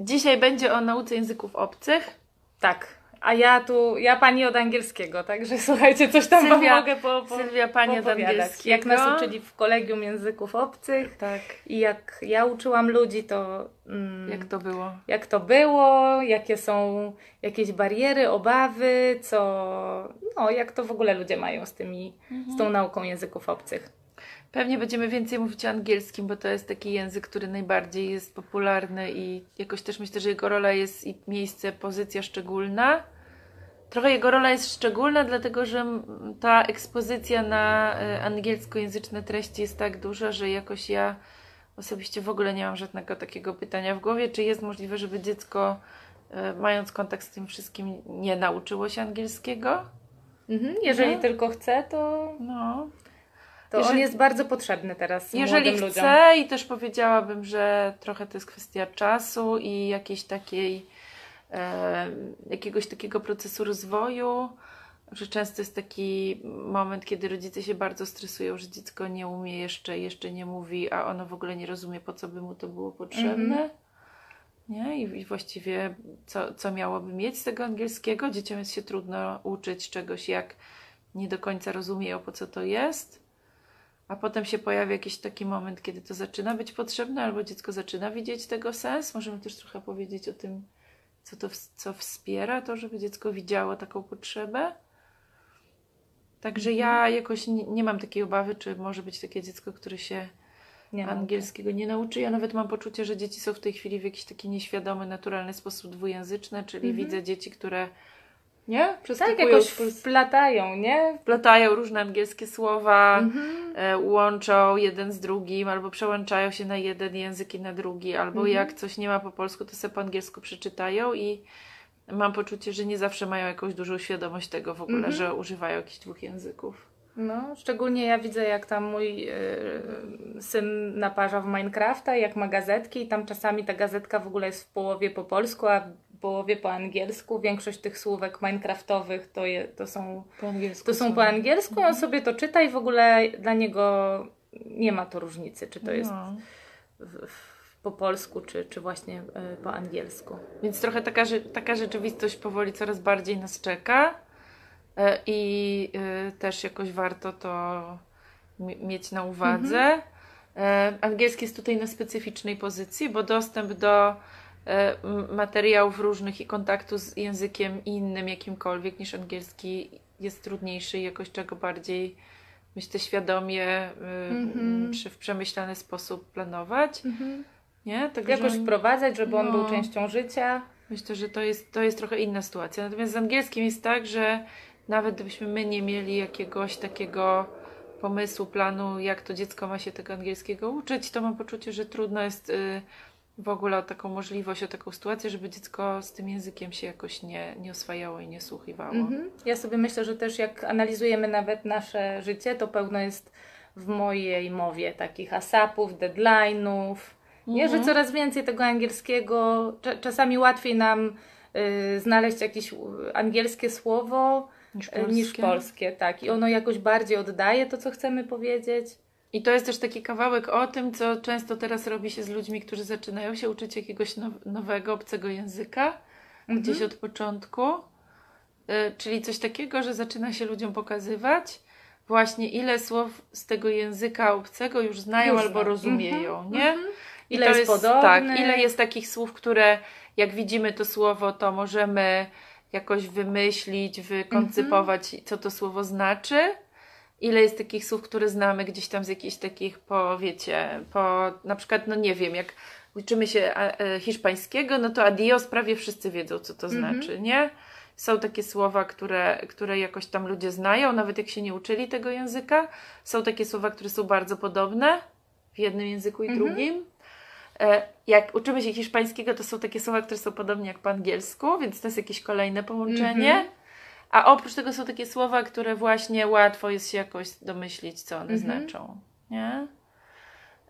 Dzisiaj będzie o nauce języków obcych. Tak. A ja tu, ja pani od angielskiego, także słuchajcie, coś tam Sylwia- mogę po, po, Sylwia, pani od angielskiego. Jak nas uczyli w kolegium języków obcych Tak. i jak ja uczyłam ludzi, to mm, Jak to było? jak to było, jakie są jakieś bariery, obawy, co, no, jak to w ogóle ludzie mają z tymi, z tą nauką języków obcych. Pewnie będziemy więcej mówić o angielskim, bo to jest taki język, który najbardziej jest popularny i jakoś też myślę, że jego rola jest i miejsce, pozycja szczególna. Trochę jego rola jest szczególna, dlatego że ta ekspozycja na e, angielskojęzyczne treści jest tak duża, że jakoś ja osobiście w ogóle nie mam żadnego takiego pytania w głowie, czy jest możliwe, żeby dziecko, e, mając kontakt z tym wszystkim, nie nauczyło się angielskiego. Mhm, jeżeli No. tylko chce, to, No, to on Jeżeli- jest bardzo potrzebny teraz Jeżeli chcę ludziom. i też powiedziałabym, że trochę to jest kwestia czasu i jakiejś takiej e, jakiegoś takiego procesu rozwoju, że często jest taki moment, kiedy rodzice się bardzo stresują, że dziecko nie umie jeszcze, jeszcze nie mówi, a ono w ogóle nie rozumie, po co by mu to było potrzebne. Mhm. Nie? I, I właściwie co, co miałoby mieć z tego angielskiego? Dzieciom jest się trudno uczyć czegoś, jak nie do końca rozumieją, po co to jest. A potem się pojawia jakiś taki moment, kiedy to zaczyna być potrzebne, albo dziecko zaczyna widzieć tego sens. Możemy też trochę powiedzieć o tym, co to co wspiera to, żeby dziecko widziało taką potrzebę. Także ja jakoś nie, nie mam takiej obawy, czy może być takie dziecko, które się Nie angielskiego nie nauczy. Ja nawet mam poczucie, że dzieci są w tej chwili w jakiś taki nieświadomy, naturalny sposób dwujęzyczne, czyli widzę dzieci, które nie? Tak, jakoś wplatają, nie? wplatają różne angielskie słowa, Mhm. e, łączą jeden z drugim, albo przełączają się na jeden język i na drugi, albo Mhm. jak coś nie ma po polsku, to sobie po angielsku przeczytają i mam poczucie, że nie zawsze mają jakąś dużą świadomość tego w ogóle, Mhm. że używają jakichś dwóch języków. No, szczególnie ja widzę, jak tam mój e, syn naparza w Minecrafta, jak ma gazetki i tam czasami ta gazetka w ogóle jest w połowie po polsku, a w połowie po angielsku. Większość tych słówek minecraftowych to, je, to, są, Po angielsku. to są po angielsku i on sobie to czyta i w ogóle dla niego nie ma to różnicy, czy to jest No. w, w, po polsku, czy, czy właśnie e, po angielsku. Więc trochę taka, taka rzeczywistość powoli coraz bardziej nas czeka e, i e, też jakoś warto to mi- mieć na uwadze. E, Angielski jest tutaj na specyficznej pozycji, bo dostęp do materiałów różnych i kontaktu z językiem innym, jakimkolwiek niż angielski jest trudniejszy i jakoś czego bardziej myślę świadomie y, Mhm. czy w przemyślany sposób planować. Nie? Także Jakoś wprowadzać, żeby on No. był częścią życia. Myślę, że to jest, to jest trochę inna sytuacja. Natomiast z angielskim jest tak, że nawet gdybyśmy my nie mieli jakiegoś takiego pomysłu, planu, jak to dziecko ma się tego angielskiego uczyć, to mam poczucie, że trudno jest y, w ogóle o taką możliwość, o taką sytuację, żeby dziecko z tym językiem się jakoś nie, nie oswajało i nie słuchiwało. Mhm. Ja sobie myślę, że też jak analizujemy nawet nasze życie, to pełno jest w mojej mowie takich asapów, deadline'ów. Nie, że coraz więcej tego angielskiego, cza- czasami łatwiej nam y, znaleźć jakieś angielskie słowo Niż y, niż polskie. polskie, tak. I ono jakoś bardziej oddaje to, co chcemy powiedzieć. I to jest też taki kawałek o tym, co często teraz robi się z ludźmi, którzy zaczynają się uczyć jakiegoś now- nowego, obcego języka, gdzieś od początku. Y, czyli coś takiego, że zaczyna się ludziom pokazywać właśnie ile słów z tego języka obcego już znają Już albo rozumieją, Mhm, nie? I Ile to jest podobnych. Tak, ile jest takich słów, które jak widzimy to słowo, to możemy jakoś wymyślić, wykoncypować, co to słowo znaczy. Ile jest takich słów, które znamy gdzieś tam z jakichś takich, po wiecie, po na przykład, no nie wiem, jak uczymy się e, hiszpańskiego, no to adios prawie wszyscy wiedzą, co to znaczy, nie? Są takie słowa, które, które jakoś tam ludzie znają, nawet jak się nie uczyli tego języka. Są takie słowa, które są bardzo podobne w jednym języku i drugim. E, Jak uczymy się hiszpańskiego, to są takie słowa, które są podobnie jak po angielsku, więc to jest jakieś kolejne połączenie. A oprócz tego są takie słowa, które właśnie łatwo jest się jakoś domyślić, co one znaczą. Nie?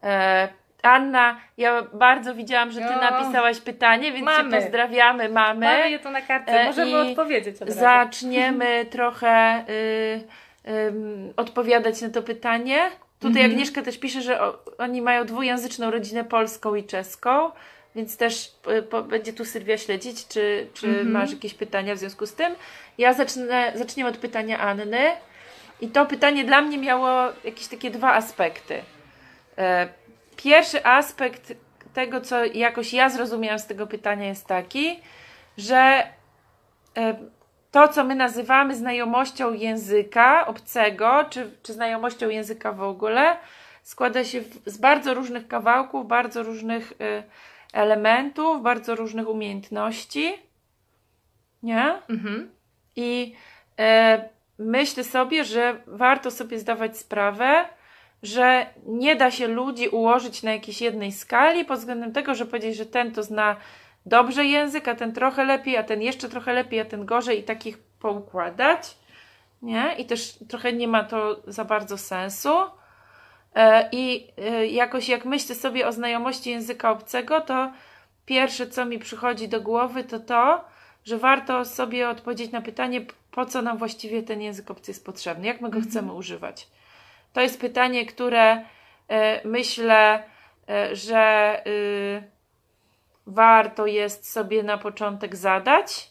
E, Anna, ja bardzo widziałam, że ty No. napisałaś pytanie, więc Mamy. cię pozdrawiamy, mamy. Mamy je tu na kartce, E, możemy odpowiedzieć od razu. Zaczniemy trochę y, ym, odpowiadać na to pytanie. Tutaj Mhm. Agnieszka też pisze, że o, oni mają dwujęzyczną rodzinę polską i czeską. więc też y, po, będzie tu Sylwia śledzić, czy, czy Mhm. masz jakieś pytania w związku z tym. Ja zacznę, zaczniemy od pytania Anny. I to pytanie dla mnie miało jakieś takie dwa aspekty. E, Pierwszy aspekt tego, co jakoś ja zrozumiałam z tego pytania, jest taki, że e, to, co my nazywamy znajomością języka obcego, czy, czy znajomością języka w ogóle, składa się z bardzo różnych kawałków, bardzo różnych e, elementów, bardzo różnych umiejętności. Nie? Mhm. I e, myślę sobie, że warto sobie zdawać sprawę, że nie da się ludzi ułożyć na jakiejś jednej skali pod względem tego, że powiedzieć, że ten to zna dobrze język, a ten trochę lepiej, a ten jeszcze trochę lepiej, a ten gorzej i takich poukładać. Nie? I też trochę nie ma to za bardzo sensu. E, I e, jakoś jak myślę sobie o znajomości języka obcego, to pierwsze, co mi przychodzi do głowy, to to, że warto sobie odpowiedzieć na pytanie, po co nam właściwie ten język obcy jest potrzebny, jak my go chcemy używać. To jest pytanie, które e, myślę, e, że y, warto jest sobie na początek zadać.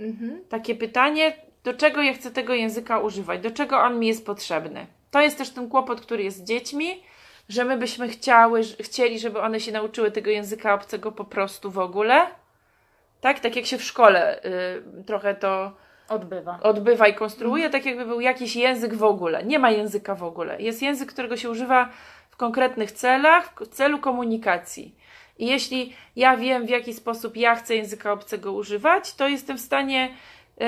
Mhm. Takie pytanie, do czego ja chcę tego języka używać, do czego on mi jest potrzebny. To jest też ten kłopot, który jest z dziećmi, że my byśmy chciały, chcieli, żeby one się nauczyły tego języka obcego po prostu w ogóle. Tak, tak jak się w szkole y, trochę to Odbywa. odbywa i konstruuje, tak jakby był jakiś język w ogóle. Nie ma języka w ogóle. Jest język, którego się używa w konkretnych celach, w celu komunikacji. I jeśli ja wiem, w jaki sposób ja chcę języka obcego używać, to jestem w stanie y,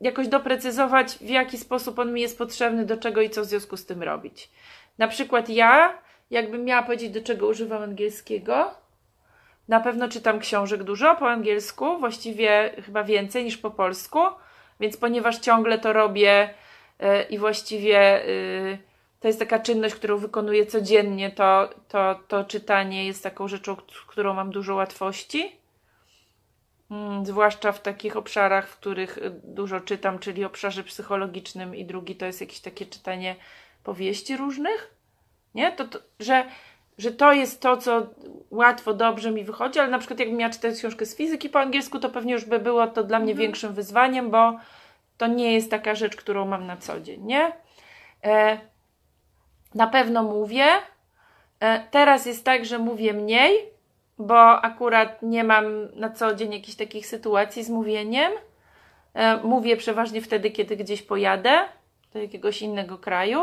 jakoś doprecyzować, w jaki sposób on mi jest potrzebny, do czego i co w związku z tym robić. Na przykład ja, jakbym miała powiedzieć, do czego używam angielskiego, na pewno czytam książek dużo po angielsku, właściwie chyba więcej niż po polsku, więc ponieważ ciągle to robię y, i właściwie y, to jest taka czynność, którą wykonuję codziennie, to, to, to czytanie jest taką rzeczą, którą mam dużo łatwości. Mm, Zwłaszcza w takich obszarach, w których y, dużo czytam, czyli obszarze psychologicznym, i drugi to jest jakieś takie czytanie powieści różnych. Nie? To, to, że, że to jest to, co łatwo, dobrze mi wychodzi, ale na przykład jakbym miała czytać książkę z fizyki po angielsku, to pewnie już by było to dla mnie Mhm. większym wyzwaniem, bo to nie jest taka rzecz, którą mam na co dzień, nie? E, na pewno mówię. E, teraz jest tak, że mówię mniej, bo akurat nie mam na co dzień jakichś takich sytuacji z mówieniem. E, mówię przeważnie wtedy, kiedy gdzieś pojadę do jakiegoś innego kraju.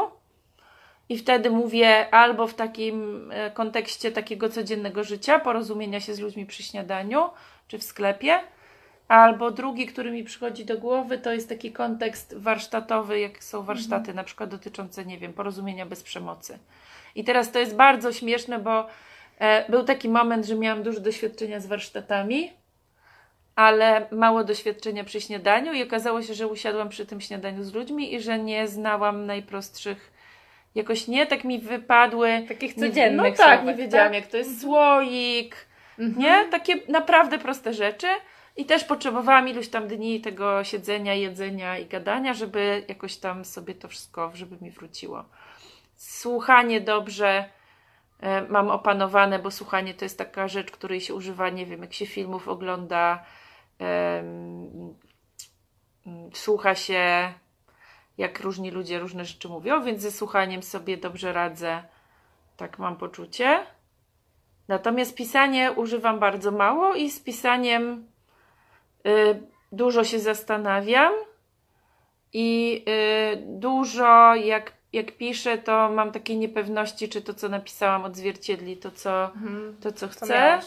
I wtedy mówię albo w takim e, kontekście takiego codziennego życia, porozumienia się z ludźmi przy śniadaniu czy w sklepie, albo drugi, który mi przychodzi do głowy, to jest taki kontekst warsztatowy, jak są warsztaty na przykład dotyczące, nie wiem, porozumienia bez przemocy. I teraz to jest bardzo śmieszne, bo e, był taki moment, że miałam dużo doświadczenia z warsztatami, ale mało doświadczenia przy śniadaniu i okazało się, że usiadłam przy tym śniadaniu z ludźmi i że nie znałam najprostszych, jakoś nie tak mi wypadły. Takich Nie- codziennych No tak, nie wiedziałam tak? jak to jest słoik, Mhm. nie? Takie naprawdę proste rzeczy. I też potrzebowałam iluś tam dni tego siedzenia, jedzenia i gadania, żeby jakoś tam sobie to wszystko, żeby mi wróciło. Słuchanie dobrze e, mam opanowane, bo słuchanie to jest taka rzecz, której się używa, nie wiem, jak się filmów ogląda, mm, słucha się, jak różni ludzie różne rzeczy mówią, więc ze słuchaniem sobie dobrze radzę. Tak mam poczucie. Natomiast pisanie używam bardzo mało i z pisaniem y, dużo się zastanawiam i y, dużo jak, jak piszę, to mam takie niepewności, czy to, co napisałam, odzwierciedli to, co, Mhm. to, co Co chcę. miałaś?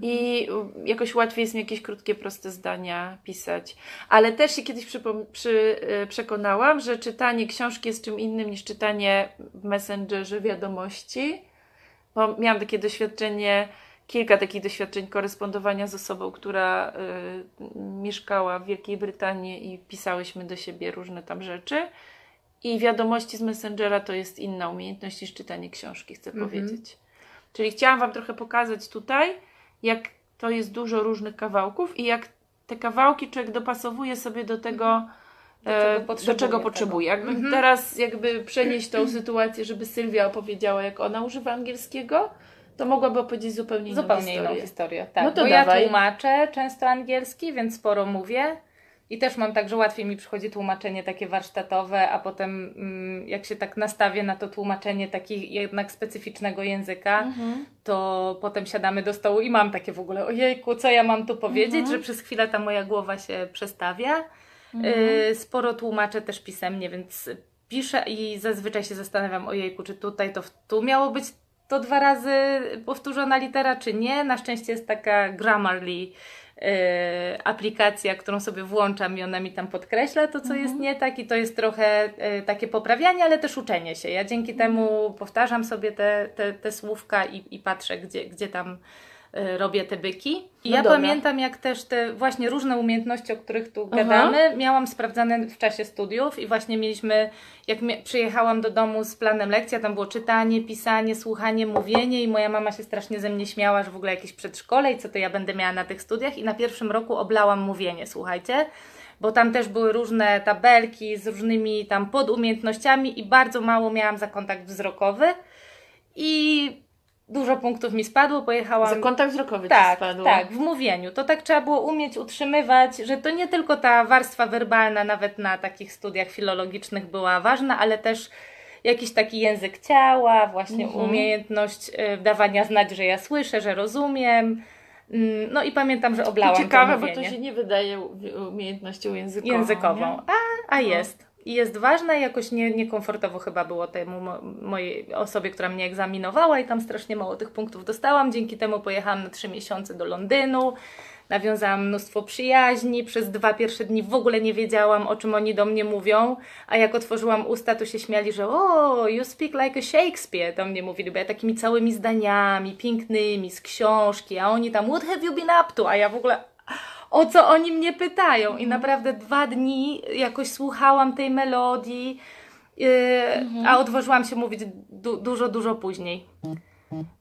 I jakoś łatwiej jest mi jakieś krótkie, proste zdania pisać. Ale też się kiedyś przypom- przy, y, przekonałam, że czytanie książki jest czym innym niż czytanie w Messengerze wiadomości. Bo miałam takie doświadczenie, kilka takich doświadczeń korespondowania z osobą, która y, mieszkała w Wielkiej Brytanii i pisałyśmy do siebie różne tam rzeczy. I wiadomości z Messengera to jest inna umiejętność niż czytanie książki, chcę Mhm. powiedzieć. Czyli chciałam Wam trochę pokazać tutaj, jak to jest dużo różnych kawałków i jak te kawałki człowiek dopasowuje sobie do tego, Do e, czego do potrzebuje czego tego. potrzebuje. Jakby Mhm. teraz jakby przenieść tą sytuację, żeby Sylwia opowiedziała, jak ona używa angielskiego, To mogłaby opowiedzieć zupełnie inną Zupełnie historię. inną historię. Tak, No to bo ja dawaj. tłumaczę często angielski, więc sporo mówię. I też mam tak, że łatwiej mi przychodzi tłumaczenie takie warsztatowe, a potem mm, jak się tak nastawię na to tłumaczenie takiego jednak specyficznego języka, Mhm. to potem siadamy do stołu i mam takie w ogóle, ojejku, co ja mam tu powiedzieć, Mhm. że przez chwilę ta moja głowa się przestawia. Mhm. Y, Sporo tłumaczę też pisemnie, więc piszę i zazwyczaj się zastanawiam, ojejku, czy tutaj to w- tu miało być to dwa razy powtórzona litera, czy nie. Na szczęście jest taka Grammarly aplikacja, którą sobie włączam i ona mi tam podkreśla to, co jest nie tak i to jest trochę y, takie poprawianie, ale też uczenie się. Ja dzięki temu powtarzam sobie te, te, te słówka i, i patrzę, gdzie, gdzie tam robię te byki. I No ja dobra. pamiętam, jak też te właśnie różne umiejętności, o których tu Aha. gadamy, miałam sprawdzane w czasie studiów i właśnie mieliśmy, jak przyjechałam do domu z planem lekcji, tam było czytanie, pisanie, słuchanie, mówienie i moja mama się strasznie ze mnie śmiała, że w ogóle jakieś przedszkole i co to ja będę miała na tych studiach i na pierwszym roku oblałam mówienie, słuchajcie. Bo tam też były różne tabelki z różnymi tam podumiejętnościami i bardzo mało miałam za kontakt wzrokowy. I dużo punktów mi spadło, pojechałam... Za kontakt wzrokowy Tak, spadło. tak, w mówieniu. To tak trzeba było umieć utrzymywać, że to nie tylko ta warstwa werbalna, nawet na takich studiach filologicznych była ważna, ale też jakiś taki język ciała, właśnie Mhm. umiejętność y, dawania znać, że ja słyszę, że rozumiem. Mm, No i pamiętam, że To oblałam ciekawe, to bo to się nie wydaje umiejętnością językową. językową. nie? A, a jest. I jest ważne, jakoś nie, niekomfortowo chyba było temu mo, mojej osobie, która mnie egzaminowała i tam strasznie mało tych punktów dostałam. Dzięki temu pojechałam na trzy miesiące do Londynu, nawiązałam mnóstwo przyjaźni. Przez dwa pierwsze dni w ogóle nie wiedziałam, o czym oni do mnie mówią, a jak otworzyłam usta, to się śmiali, że o, you speak like a Shakespeare, do mnie mówili, bo ja takimi całymi zdaniami, pięknymi, z książki, a oni tam, what have you been up to? A ja w ogóle o co oni mnie pytają. I naprawdę dwa dni jakoś słuchałam tej melodii, yy, a odważyłam się mówić du- dużo, dużo później.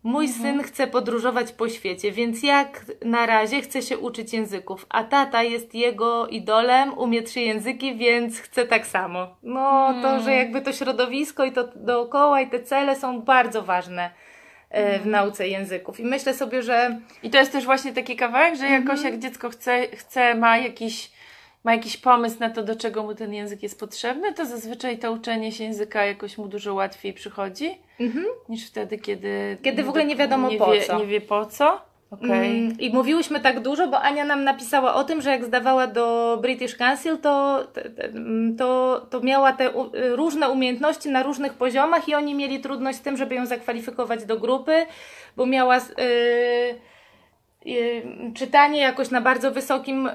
Mój syn chce podróżować po świecie, więc jak na razie chce się uczyć języków, a tata jest jego idolem, umie trzy języki, więc chce tak samo. No, to, że jakby to środowisko i to dookoła i te cele są bardzo ważne w nauce języków. I myślę sobie, że I to jest też właśnie taki kawałek, że jakoś Mhm. jak dziecko chce, chce ma jakiś ma jakiś pomysł na to, do czego mu ten język jest potrzebny, to zazwyczaj to uczenie się języka jakoś mu dużo łatwiej przychodzi, niż wtedy, kiedy... Mhm. Kiedy w ogóle nie wiadomo nie po wie, co. Nie wie po co. Okej. Mm, I mówiłyśmy tak dużo, bo Ania nam napisała o tym, że jak zdawała do British Council, to, mm, to, to miała te u, różne umiejętności na różnych poziomach i oni mieli trudność z tym, żeby ją zakwalifikować do grupy, bo miała y, y, czytanie jakoś na bardzo wysokim y,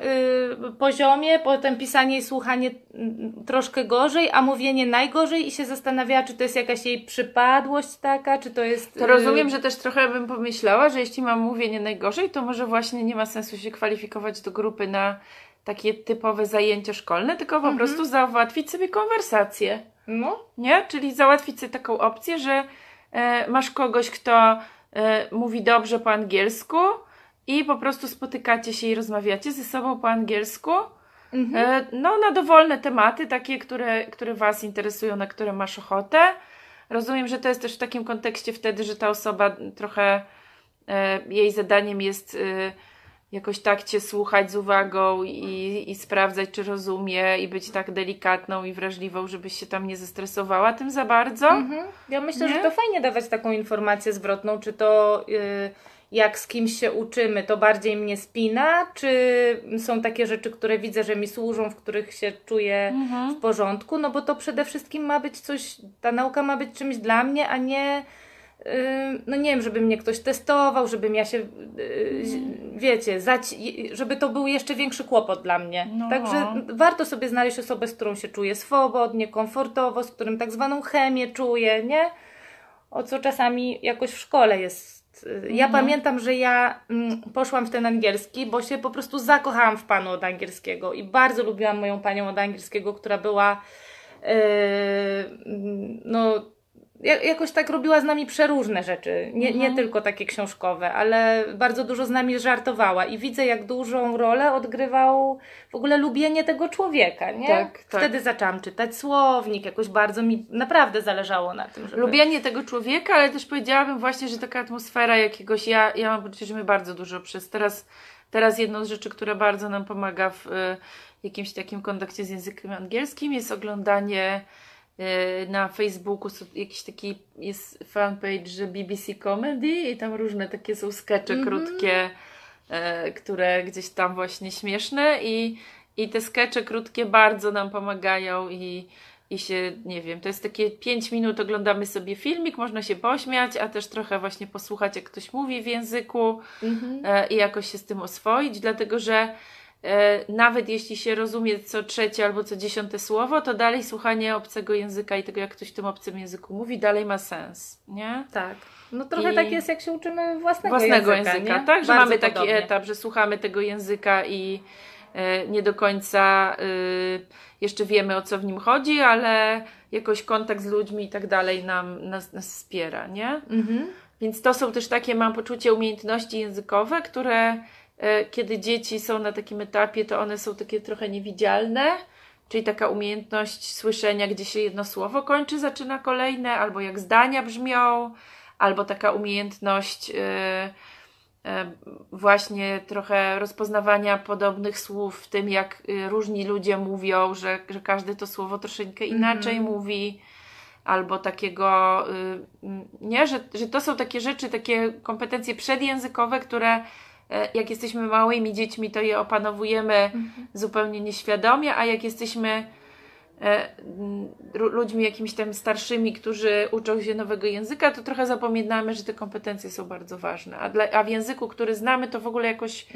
poziomie, potem pisanie i słuchanie mm, troszkę gorzej, a mówienie najgorzej i się zastanawiała, czy to jest jakaś jej przypadłość taka, czy to jest... To y, rozumiem, że też trochę bym pomyślała, że jeśli mam mówienie najgorzej, to może właśnie nie ma sensu się kwalifikować do grupy na takie typowe zajęcia szkolne, tylko po Mhm. prostu załatwić sobie konwersację. No, Nie? Czyli załatwić sobie taką opcję, że e, masz kogoś, kto e, mówi dobrze po angielsku i po prostu spotykacie się i rozmawiacie ze sobą po angielsku. Mhm. E, no, na dowolne tematy, takie, które, które Was interesują, na które masz ochotę. Rozumiem, że to jest też w takim kontekście wtedy, że ta osoba trochę e, jej zadaniem jest e, jakoś tak Cię słuchać z uwagą i, i sprawdzać, czy rozumie, i być tak delikatną i wrażliwą, żebyś się tam nie zestresowała tym za bardzo. Mhm. Ja myślę, Nie? że to fajnie dawać taką informację zwrotną, czy to y, jak z kimś się uczymy, to bardziej mnie spina, czy są takie rzeczy, które widzę, że mi służą, w których się czuję Mhm. w porządku, no bo to przede wszystkim ma być coś, ta nauka ma być czymś dla mnie, a nie y, no nie wiem, żeby mnie ktoś testował, żebym ja się, y, wiecie, zaci- żeby to był jeszcze większy kłopot dla mnie. No. Także warto sobie znaleźć osobę, z którą się czuję swobodnie, komfortowo, z którym tak zwaną chemię czuję, nie? O co czasami jakoś w szkole jest. Ja pamiętam, że ja mm, poszłam w ten angielski, bo się po prostu zakochałam w panu od angielskiego i bardzo lubiłam moją panią od angielskiego, która była mm, no jakoś tak robiła z nami przeróżne rzeczy. Nie, nie tylko takie książkowe, ale bardzo dużo z nami żartowała i widzę, jak dużą rolę odgrywał w ogóle lubienie tego człowieka, nie? Tak, tak. Wtedy zaczęłam czytać słownik, jakoś bardzo mi naprawdę zależało na tym, żeby... Lubienie tego człowieka, ale też powiedziałabym właśnie, że taka atmosfera jakiegoś, ja, ja mam poczucie, że my bardzo dużo przez teraz, teraz jedną z rzeczy, która bardzo nam pomaga w y, jakimś takim kontakcie z językiem angielskim jest oglądanie na Facebooku, jakiś taki jest fanpage, BBC Comedy i tam różne takie są skecze Mhm. krótkie, e, które gdzieś tam właśnie śmieszne i, i te skecze krótkie bardzo nam pomagają i, i się, nie wiem, to jest takie 5 minut, oglądamy sobie filmik, można się pośmiać, a też trochę właśnie posłuchać, jak ktoś mówi w języku Mhm. e, i jakoś się z tym oswoić, dlatego że e, nawet jeśli się rozumie co trzecie albo co dziesiąte słowo, to dalej słuchanie obcego języka i tego, jak ktoś w tym obcym języku mówi, dalej ma sens, nie? Tak. No trochę I- tak jest, jak się uczymy własnego, własnego języka, języka, nie? tak? Że Bardzo mamy taki podobnie. etap, że słuchamy tego języka i e, nie do końca y, jeszcze wiemy o co w nim chodzi, ale jakoś kontakt z ludźmi i tak dalej nam, nas, nas wspiera, nie? Mhm. Więc to są też takie, mam poczucie, umiejętności językowe, które e, kiedy dzieci są na takim etapie, to one są takie trochę niewidzialne. Czyli taka umiejętność słyszenia, gdzie się jedno słowo kończy, zaczyna kolejne, albo jak zdania brzmią, albo taka umiejętność e, e, właśnie trochę rozpoznawania podobnych słów w tym, jak e, różni ludzie mówią, że, że każdy to słowo troszeczkę inaczej mówi albo takiego, y, mm, nie, że, że to są takie rzeczy, takie kompetencje przedjęzykowe, które e, jak jesteśmy małymi dziećmi, to je opanowujemy zupełnie nieświadomie, a jak jesteśmy e, ludźmi jakimiś tam starszymi, którzy uczą się nowego języka, to trochę zapominamy, że te kompetencje są bardzo ważne. A, dla, a w języku, który znamy, to w ogóle jakoś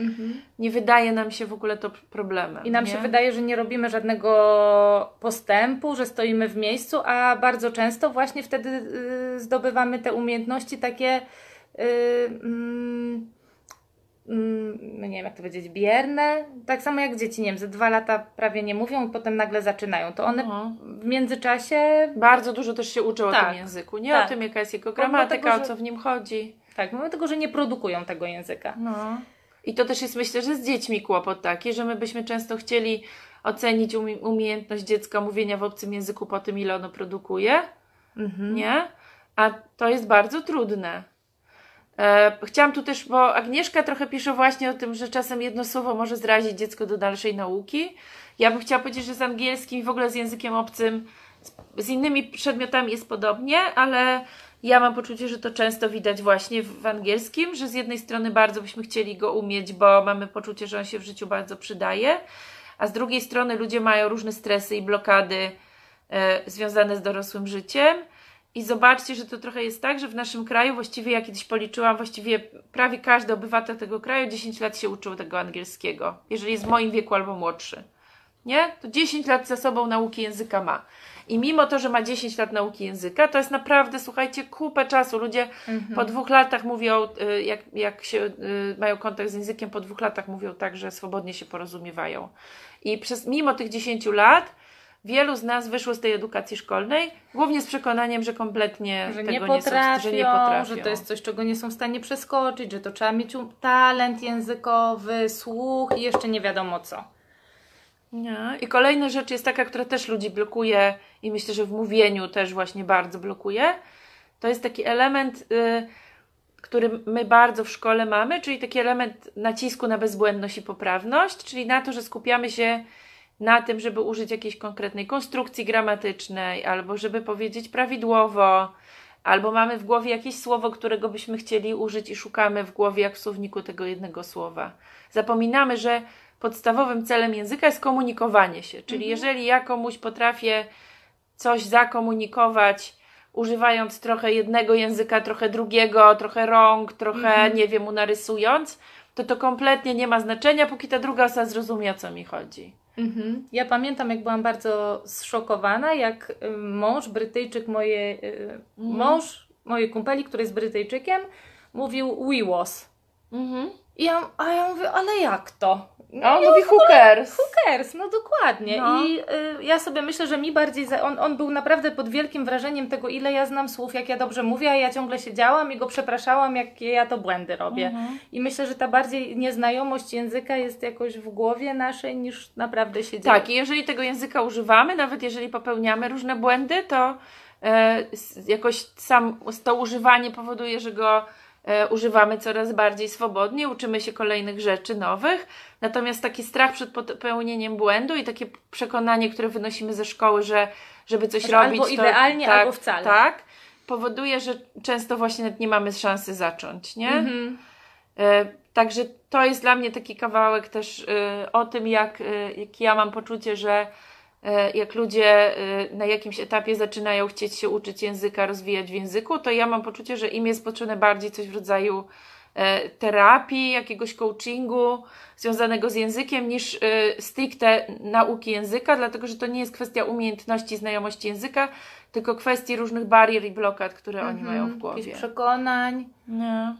nie wydaje nam się w ogóle to problemem. I nam nie? się wydaje, że nie robimy żadnego postępu, że stoimy w miejscu, a bardzo często właśnie wtedy y, zdobywamy te umiejętności takie, y, mm, mm, no nie wiem jak to powiedzieć, bierne. Tak samo jak dzieci, nie wiem, ze dwa lata prawie nie mówią i potem nagle zaczynają. To one No. w międzyczasie, Bardzo dużo też się uczą o Tak, tym języku, nie tak. o tym, jaka jest jego gramatyka, tego, o że- co w nim chodzi. tak, mimo tego, że nie produkują tego języka. No. I to też jest, myślę, że z dziećmi kłopot taki, że my byśmy często chcieli ocenić umie- umiejętność dziecka mówienia w obcym języku po tym, ile ono produkuje, Mhm. nie? A to jest bardzo trudne. E, chciałam tu też, bo Agnieszka trochę pisze właśnie o tym, że czasem jedno słowo może zrazić dziecko do dalszej nauki. Ja bym chciała powiedzieć, że z angielskim i w ogóle z językiem obcym, z, innymi przedmiotami jest podobnie, ale ja mam poczucie, że to często widać właśnie w, w angielskim, że z jednej strony bardzo byśmy chcieli go umieć, bo mamy poczucie, że on się w życiu bardzo przydaje, a z drugiej strony ludzie mają różne stresy i blokady e, związane z dorosłym życiem. I zobaczcie, że to trochę jest tak, że w naszym kraju, właściwie ja kiedyś policzyłam, właściwie prawie każdy obywatel tego kraju 10 lat się uczył tego angielskiego, jeżeli jest w moim wieku albo młodszy. Nie? To 10 lat za sobą nauki języka ma. I mimo to, że ma 10 lat nauki języka, to jest naprawdę, słuchajcie, kupę czasu. Ludzie po dwóch latach mówią, y, jak, jak się y, mają kontakt z językiem, po dwóch latach mówią tak, że swobodnie się porozumiewają. I przez, mimo tych 10 lat wielu z nas wyszło z tej edukacji szkolnej, głównie z przekonaniem, że kompletnie Że tego nie, nie, potrafią, są, że nie potrafią. że to jest coś, czego nie są w stanie przeskoczyć, że to trzeba mieć um- talent językowy, słuch i jeszcze nie wiadomo co. Nie. I kolejna rzecz jest taka, która też ludzi blokuje i myślę, że w mówieniu też właśnie bardzo blokuje. To jest taki element, y, który my bardzo w szkole mamy, czyli taki element nacisku na bezbłędność i poprawność, czyli na to, że skupiamy się na tym, żeby użyć jakiejś konkretnej konstrukcji gramatycznej, albo żeby powiedzieć prawidłowo, albo mamy w głowie jakieś słowo, którego byśmy chcieli użyć i szukamy w głowie jak w słowniku tego jednego słowa. Zapominamy, że podstawowym celem języka jest komunikowanie się, czyli jeżeli ja komuś potrafię coś zakomunikować, używając trochę jednego języka, trochę drugiego, trochę rąk, trochę, nie wiem, narysując, to to kompletnie nie ma znaczenia, póki ta druga osoba zrozumie, o co mi chodzi. Mhm. Ja pamiętam, jak byłam bardzo zszokowana, jak y, mąż, Brytyjczyk, moje, y, mąż mojej kumpeli, który jest Brytyjczykiem, mówił we was. Mhm. I ja, a ja mówię, ale jak to? No, on mówi. Who cares? No dokładnie. No. I y, ja sobie myślę, że mi bardziej. Za... On, on był naprawdę pod wielkim wrażeniem tego, ile ja znam słów, jak ja dobrze mówię, a ja ciągle siedziałam i go przepraszałam, jakie ja to błędy robię. Mhm. I myślę, że ta bardziej nieznajomość języka jest jakoś w głowie naszej niż naprawdę się dzieje. Tak, i jeżeli tego języka używamy, nawet jeżeli popełniamy różne błędy, to s- jakoś sam to używanie powoduje, że go używamy coraz bardziej swobodnie, uczymy się kolejnych rzeczy nowych. Natomiast taki strach przed popełnieniem błędu i takie przekonanie, które wynosimy ze szkoły, że żeby coś Że robić, albo to idealnie, tak, albo wcale. Tak, powoduje, że często właśnie nie mamy szansy zacząć, nie? Mhm. E, Także to jest dla mnie taki kawałek też e, o tym, jak, e, jak ja mam poczucie, że e, jak ludzie e, na jakimś etapie zaczynają chcieć się uczyć języka, rozwijać w języku, to ja mam poczucie, że im jest potrzebne bardziej coś w rodzaju e, terapii, jakiegoś coachingu związanego z językiem, niż e, stricte nauki języka, dlatego że to nie jest kwestia umiejętności, znajomości języka, tylko kwestii różnych barier i blokad, które oni mają w Mhm. głowie. Jakichś przekonań. Nie.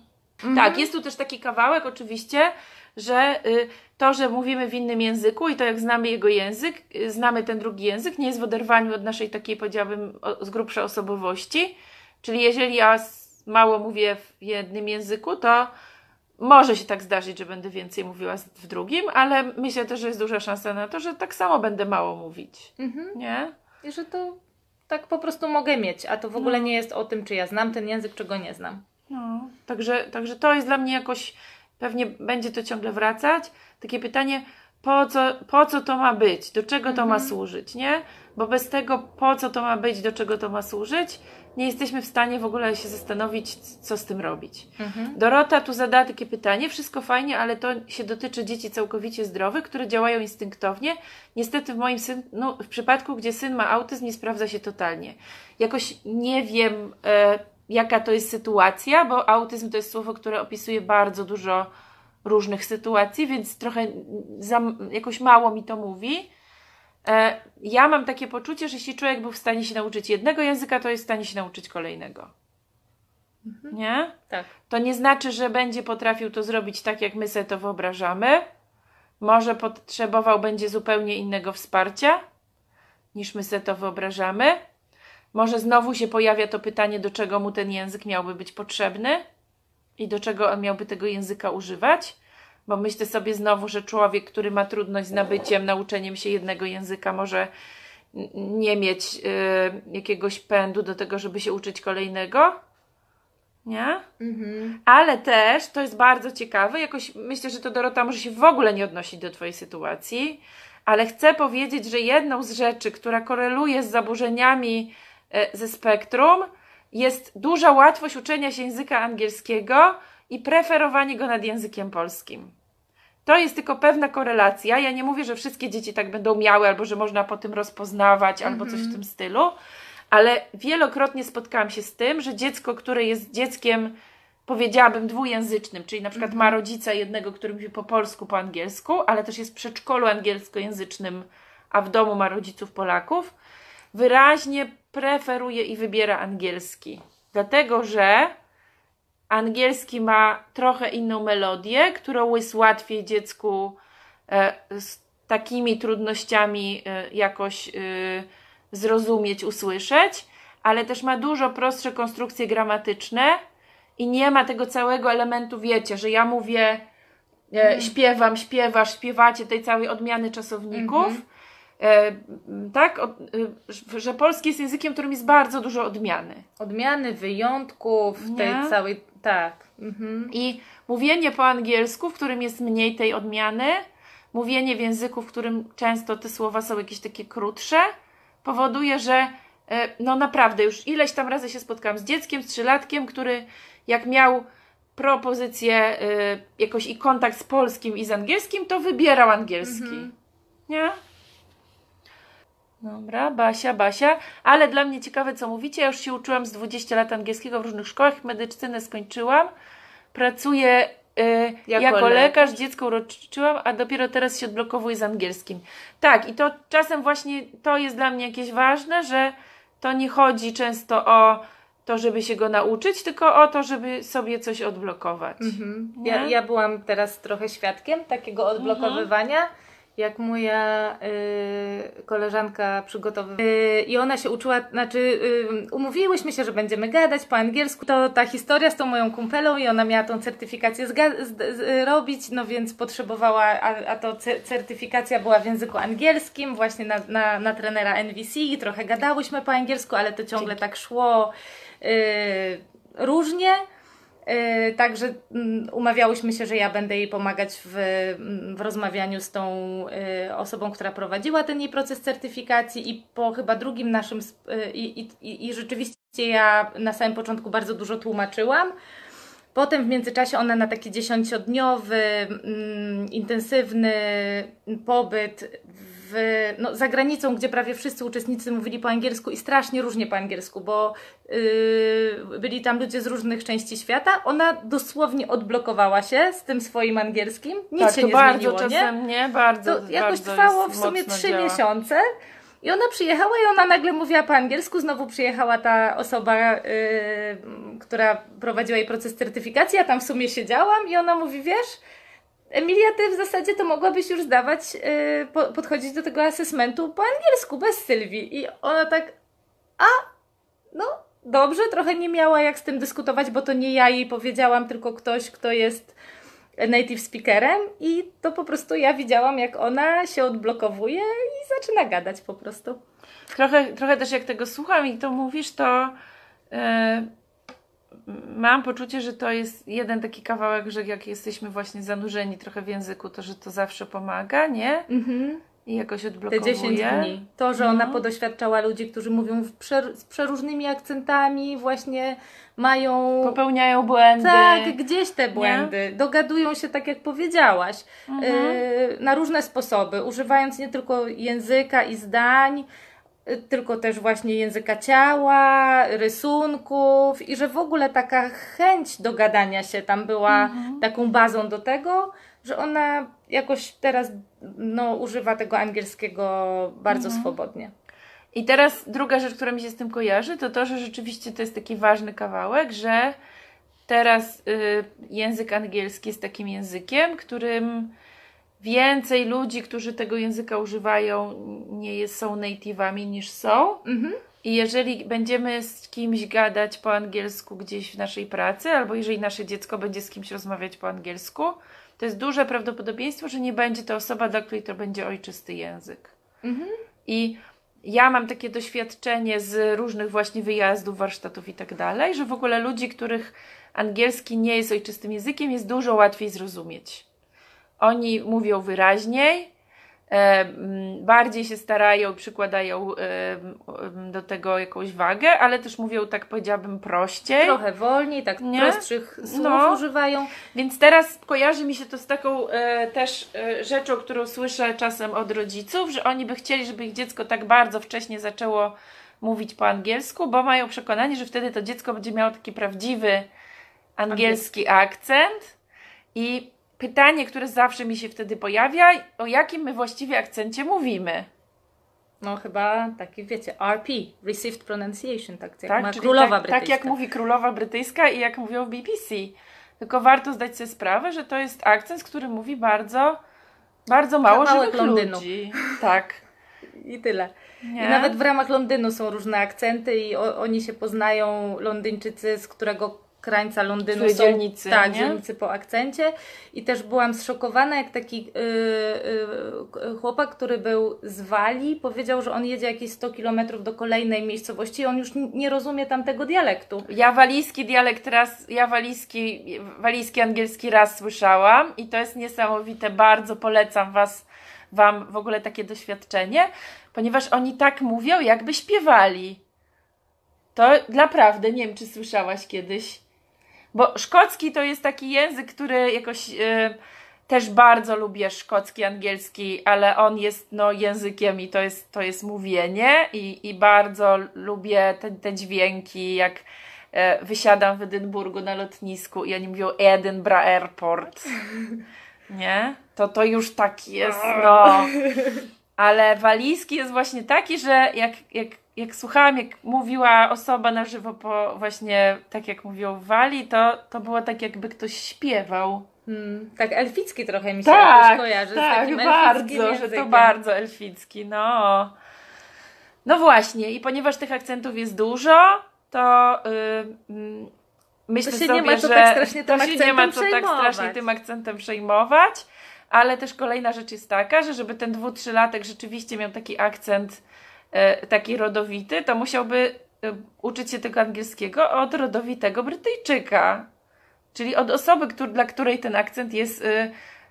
Mhm. Tak, jest tu też taki kawałek oczywiście, że y, to, że mówimy w innym języku i to jak znamy jego język, y, znamy ten drugi język, nie jest w oderwaniu od naszej takiej, powiedziałabym, z grubsza osobowości. Czyli jeżeli ja mało mówię w jednym języku, to może się tak zdarzyć, że będę więcej mówiła w drugim, ale myślę też, że jest duża szansa na to, że tak samo będę mało mówić. Mhm. Nie? I że to tak po prostu mogę mieć, a to w ogóle No. nie jest o tym, czy ja znam ten język, czy go nie znam. No, także, także to jest dla mnie jakoś, pewnie będzie to ciągle wracać. Takie pytanie, po co, po co to ma być, do czego to ma Mhm. służyć, nie? Bo bez tego, po co to ma być, do czego to ma służyć, nie jesteśmy w stanie w ogóle się zastanowić, co z tym robić. Mhm. Dorota tu zadała takie pytanie, wszystko fajnie, ale to się dotyczy dzieci całkowicie zdrowych, które działają instynktownie. Niestety w moim syn, no, w przypadku, gdzie syn ma autyzm, nie sprawdza się totalnie. Jakoś nie wiem, e, jaka to jest sytuacja, bo autyzm to jest słowo, które opisuje bardzo dużo różnych sytuacji, więc trochę za, jakoś mało mi to mówi. E, ja mam takie poczucie, że jeśli człowiek był w stanie się nauczyć jednego języka, to jest w stanie się nauczyć kolejnego. Nie? Tak. To nie znaczy, że będzie potrafił to zrobić tak, jak my sobie to wyobrażamy. Może potrzebował będzie zupełnie innego wsparcia, niż my sobie to wyobrażamy. Może znowu się pojawia to pytanie, do czego mu ten język miałby być potrzebny i do czego on miałby tego języka używać. Bo myślę sobie znowu, że człowiek, który ma trudność z nabyciem, nauczeniem się jednego języka, może nie mieć y, jakiegoś pędu do tego, żeby się uczyć kolejnego. Nie? Mhm. Ale też, to jest bardzo ciekawe, jakoś myślę, że to Dorota może się w ogóle nie odnosić do Twojej sytuacji, ale chcę powiedzieć, że jedną z rzeczy, która koreluje z zaburzeniami ze spektrum, jest duża łatwość uczenia się języka angielskiego i preferowanie go nad językiem polskim. To jest tylko pewna korelacja. Ja nie mówię, że wszystkie dzieci tak będą miały, albo że można po tym rozpoznawać, albo coś w tym stylu, ale wielokrotnie spotkałam się z tym, że dziecko, które jest dzieckiem, powiedziałabym, dwujęzycznym, czyli na przykład ma rodzica jednego, który mówi po polsku, po angielsku, ale też jest w przedszkolu angielskojęzycznym, a w domu ma rodziców Polaków, wyraźnie preferuje i wybiera angielski. Dlatego, że angielski ma trochę inną melodię, którą jest łatwiej dziecku e, z takimi trudnościami e, jakoś e, zrozumieć, usłyszeć, ale też ma dużo prostsze konstrukcje gramatyczne i nie ma tego całego elementu, wiecie, że ja mówię, e, śpiewam, śpiewasz, śpiewacie tej całej odmiany czasowników. Mhm. E, tak, e, że polski jest językiem, którym jest bardzo dużo odmiany. Odmiany, wyjątków, Nie? tej całej. Tak. Mhm. I mówienie po angielsku, w którym jest mniej tej odmiany, mówienie w języku, w którym często te słowa są jakieś takie krótsze, powoduje, że e, no naprawdę już ileś tam razy się spotkałam z dzieckiem, z trzylatkiem, który jak miał propozycję jakoś i kontakt z polskim i z angielskim, to wybierał angielski. Mhm. Nie? Dobra, Basia, Basia. Ale dla mnie ciekawe, co mówicie. Ja już się uczyłam z 20 lat angielskiego w różnych szkołach. Medycynę skończyłam. Pracuję y, jako, Jako lekarz. dziecko uroczyłam, a dopiero teraz się odblokowuję z angielskim. Tak, i to czasem właśnie to jest dla mnie jakieś ważne, że to nie chodzi często o to, żeby się go nauczyć, tylko o to, żeby sobie coś odblokować. Mhm. Ja, ja byłam teraz trochę świadkiem takiego odblokowywania, jak moja y, koleżanka przygotowywała. Y, I ona się uczyła, znaczy y, umówiłyśmy się, że będziemy gadać po angielsku. To ta historia z tą moją kumpelą i ona miała tą certyfikację robić, no więc potrzebowała, a, a to cer- certyfikacja była w języku angielskim, właśnie na, na, na trenera NVC i trochę gadałyśmy po angielsku, ale to ciągle tak szło y, różnie. Yy, Także mm, umawiałyśmy się, że ja będę jej pomagać w, mm, w rozmawianiu z tą y, osobą, która prowadziła ten jej proces certyfikacji i po chyba drugim naszym y, i, i, i, i rzeczywiście ja na samym początku bardzo dużo tłumaczyłam. Potem w międzyczasie ona na taki dziesięciodniowy, mm, intensywny pobyt w, no, za granicą, gdzie prawie wszyscy uczestnicy mówili po angielsku i strasznie różnie po angielsku, bo yy, byli tam ludzie z różnych części świata. Ona dosłownie odblokowała się z tym swoim angielskim. Nic tak, się nie bardzo zmieniło, nie? czasem nie, bardzo. To jakoś bardzo trwało w sumie trzy miesiące. I ona przyjechała i ona nagle mówiła po angielsku. Znowu przyjechała ta osoba, yy, która prowadziła jej proces certyfikacji. Ja tam w sumie siedziałam i ona mówi, wiesz, Emilia, ty w zasadzie to mogłabyś już zdawać, yy, po, podchodzić do tego asesmentu po angielsku, bez Sylwii. I ona tak, a, no dobrze, trochę nie miała jak z tym dyskutować, bo to nie ja jej powiedziałam, tylko ktoś, kto jest native speakerem i to po prostu ja widziałam, jak ona się odblokowuje i zaczyna gadać po prostu. Trochę, trochę też jak tego słucham i to mówisz, to e, mam poczucie, że to jest jeden taki kawałek, że jak jesteśmy właśnie zanurzeni trochę w języku, to że to zawsze pomaga, nie? I jakoś Te odblokowuje. 10 dni. To, że ona No. podoświadczała ludzi, którzy mówią przer- z przeróżnymi akcentami, właśnie mają. Popełniają błędy. Tak, gdzieś te błędy. Dogadują się tak, jak powiedziałaś, Mhm. y, na różne sposoby, używając nie tylko języka i zdań, tylko też właśnie języka ciała, rysunków i że w ogóle taka chęć do gadania się tam była Mhm. taką bazą do tego, że ona jakoś teraz no, używa tego angielskiego bardzo Mhm. swobodnie. I teraz druga rzecz, która mi się z tym kojarzy, to to, że rzeczywiście to jest taki ważny kawałek, że teraz y, język angielski jest takim językiem, którym więcej ludzi, którzy tego języka używają, nie jest, są native'ami niż są. Mhm. I jeżeli będziemy z kimś gadać po angielsku gdzieś w naszej pracy, albo jeżeli nasze dziecko będzie z kimś rozmawiać po angielsku, to jest duże prawdopodobieństwo, że nie będzie to osoba, dla której to będzie ojczysty język. Mhm. I ja mam takie doświadczenie z różnych właśnie wyjazdów, warsztatów i tak dalej, że w ogóle ludzi, których angielski nie jest ojczystym językiem, jest dużo łatwiej zrozumieć. Oni mówią wyraźniej, e, m, bardziej się starają, przykładają e, do tego jakąś wagę, ale też mówią, tak powiedziałabym, prościej. Trochę wolniej, tak Nie? prostszych słów No. używają. Więc teraz kojarzy mi się to z taką e, też rzeczą, którą słyszę czasem od rodziców, że oni by chcieli, żeby ich dziecko tak bardzo wcześnie zaczęło mówić po angielsku, bo mają przekonanie, że wtedy to dziecko będzie miało taki prawdziwy angielski akcent. I pytanie, które zawsze mi się wtedy pojawia, o jakim my właściwie akcencie mówimy. No chyba taki, wiecie, RP, Received Pronunciation, tak jak Tak? ma Czyli królowa tak, brytyjska. tak jak mówi królowa brytyjska i jak mówią w BBC. Tylko warto zdać sobie sprawę, że to jest akcent, który mówi bardzo, bardzo mało żywych Londynu. ludzi. Tak. I tyle. Nie? I nawet w ramach Londynu są różne akcenty i o, oni się poznają, Londyńczycy, z którego krańca Londynu są. dzielnicy, Tak, nie? dzielnicy po akcencie. I też byłam zszokowana, jak taki yy, yy, chłopak, który był z Walii, powiedział, że on jedzie jakieś 100 kilometrów do kolejnej miejscowości i on już nie rozumie tamtego dialektu. Ja walijski dialekt raz, ja walijski, walijski angielski raz słyszałam i to jest niesamowite. Bardzo polecam was, Wam w ogóle takie doświadczenie, ponieważ oni tak mówią, jakby śpiewali. To naprawdę, nie wiem, czy słyszałaś kiedyś. Bo szkocki to jest taki język, który jakoś e, też bardzo lubię szkocki, angielski, ale on jest no, językiem i to jest, to jest mówienie i, i bardzo lubię te, te dźwięki, jak e, wysiadam w Edynburgu na lotnisku i oni mówią Edinburgh Airport. Nie? To to już tak jest, no. Ale walijski jest właśnie taki, że jak, jak, jak słuchałam, jak mówiła osoba na żywo po właśnie, tak jak mówił Wali, to, to było tak jakby ktoś śpiewał. Hmm, tak elficki trochę mi się Tak, kojarzy. tak, bardzo, że to bardzo elficki, no. No właśnie, i ponieważ tych akcentów jest dużo, to y, mm, myślę To się sobie, nie ma co że tak strasznie to się nie ma co tak strasznie tym akcentem przejmować, ale też kolejna rzecz jest taka, że żeby ten dwu, trzylatek rzeczywiście miał taki akcent taki rodowity, to musiałby e, uczyć się tego angielskiego od rodowitego Brytyjczyka. Czyli od osoby, któr, dla której ten akcent jest e,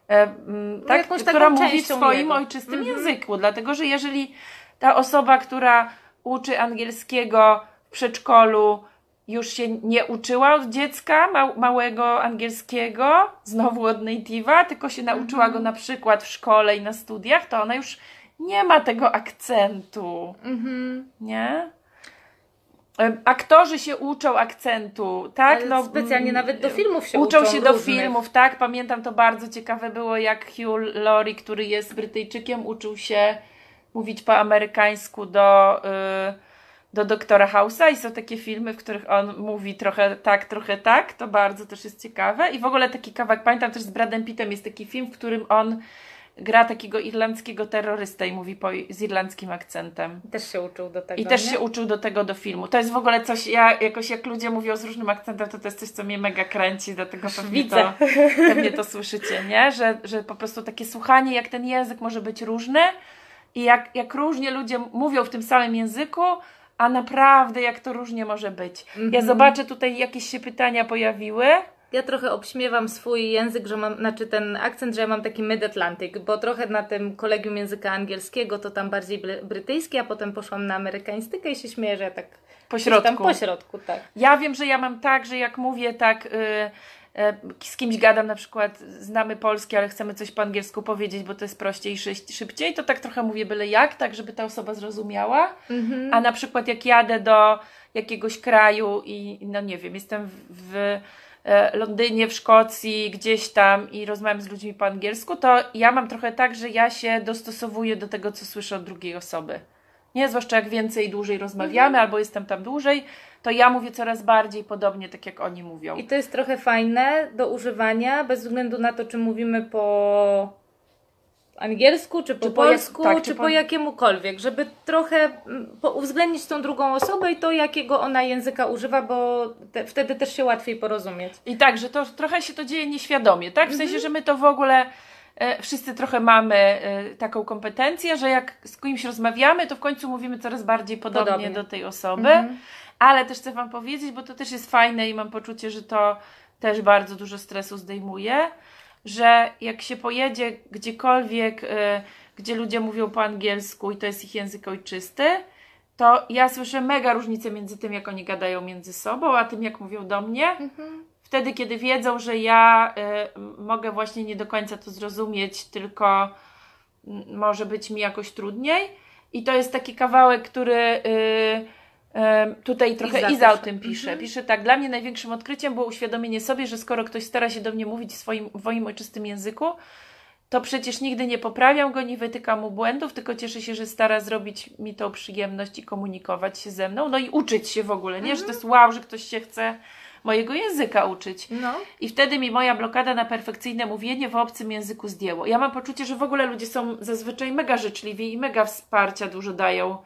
e, mm, tak, która mówi w swoim jego. ojczystym Mhm. języku. Dlatego, że jeżeli ta osoba, która uczy angielskiego w przedszkolu, już się nie uczyła od dziecka mał, małego angielskiego, znowu od native'a, tylko się nauczyła Mhm. go na przykład w szkole i na studiach, to ona już nie ma tego akcentu, Mhm. nie? Aktorzy się uczą akcentu, tak? Ale specjalnie mm, nawet do filmów się uczą uczą się do różnych. filmów, tak? Pamiętam to bardzo ciekawe było, jak Hugh Laurie, który jest Brytyjczykiem, uczył się mówić po amerykańsku do, y, do doktora House'a i są takie filmy, w których on mówi trochę tak, trochę tak. To bardzo też jest ciekawe. I w ogóle taki kawałek, pamiętam też z Bradem Pittem jest taki film, w którym on gra takiego irlandzkiego terrorystę i mówi po, z irlandzkim akcentem. Też się uczył do tego. I też nie? się uczył do tego do filmu. To jest w ogóle coś, ja jakoś jak ludzie mówią z różnym akcentem, to to jest coś, co mnie mega kręci, dlatego pewnie Widzę. to, pewnie to słyszycie, nie? Że, że po prostu takie słuchanie, jak ten język może być różny i jak, jak różnie ludzie mówią w tym samym języku, a naprawdę jak to różnie może być. Ja Mhm. zobaczę tutaj jakieś się pytania pojawiły. Ja trochę obśmiewam swój język, że mam, znaczy ten akcent, że ja mam taki mid-Atlantic, bo trochę na tym kolegium języka angielskiego to tam bardziej bry- brytyjski, a potem poszłam na amerykaństykę i się śmieję, że ja tak Po gdzieś tam środku. po środku, tak. Ja wiem, że ja mam tak, że jak mówię tak, y, y, z kimś gadam na przykład, znamy polski, ale chcemy coś po angielsku powiedzieć, bo to jest prościej i szy- szybciej, to tak trochę mówię byle jak, tak żeby ta osoba zrozumiała. Mhm. A na przykład jak jadę do jakiegoś kraju i no nie wiem, jestem w, Londynie, w Szkocji, gdzieś tam i rozmawiam z ludźmi po angielsku, to ja mam trochę tak, że ja się dostosowuję do tego, co słyszę od drugiej osoby. Nie, zwłaszcza jak więcej i dłużej rozmawiamy, Mhm. albo jestem tam dłużej, to ja mówię coraz bardziej podobnie, tak jak oni mówią. I to jest trochę fajne do używania, bez względu na to, czy mówimy po angielsku, czy po Czy po jak- polsku, tak, czy, czy po... po- jakiemukolwiek, żeby trochę mm, uwzględnić tą drugą osobę i to, jakiego ona języka używa, bo te, wtedy też się łatwiej porozumieć. I tak, że to trochę się to dzieje nieświadomie, tak? W Mhm. sensie, że my to w ogóle e, wszyscy trochę mamy e, taką kompetencję, że jak z kimś rozmawiamy, to w końcu mówimy coraz bardziej podobnie, Podobnie. do tej osoby. Mhm. Ale też chcę Wam powiedzieć, bo to też jest fajne i mam poczucie, że to też bardzo dużo stresu zdejmuje, że jak się pojedzie gdziekolwiek, e, gdzie ludzie mówią po angielsku i to jest ich język ojczysty, to ja słyszę mega różnicę między tym, jak oni gadają między sobą, a tym, jak mówią do mnie. Mhm. Wtedy, kiedy wiedzą, że ja y, mogę właśnie nie do końca to zrozumieć, tylko m, może być mi jakoś trudniej. I to jest taki kawałek, który y, y, tutaj trochę Iza Iza, o tym pisze. Mhm. Pisze tak, dla mnie największym odkryciem było uświadomienie sobie, że skoro ktoś stara się do mnie mówić w swoim, w moim ojczystym języku, to przecież nigdy nie poprawiam go, nie wytykam mu błędów, tylko cieszę się, że stara zrobić mi tą przyjemność i komunikować się ze mną, no i uczyć się w ogóle, nie? Że to jest wow, że ktoś się chce mojego języka uczyć. No. I wtedy mi moja blokada na perfekcyjne mówienie w obcym języku zdjęło. Ja mam poczucie, że w ogóle ludzie są zazwyczaj mega życzliwi i mega wsparcia dużo dają,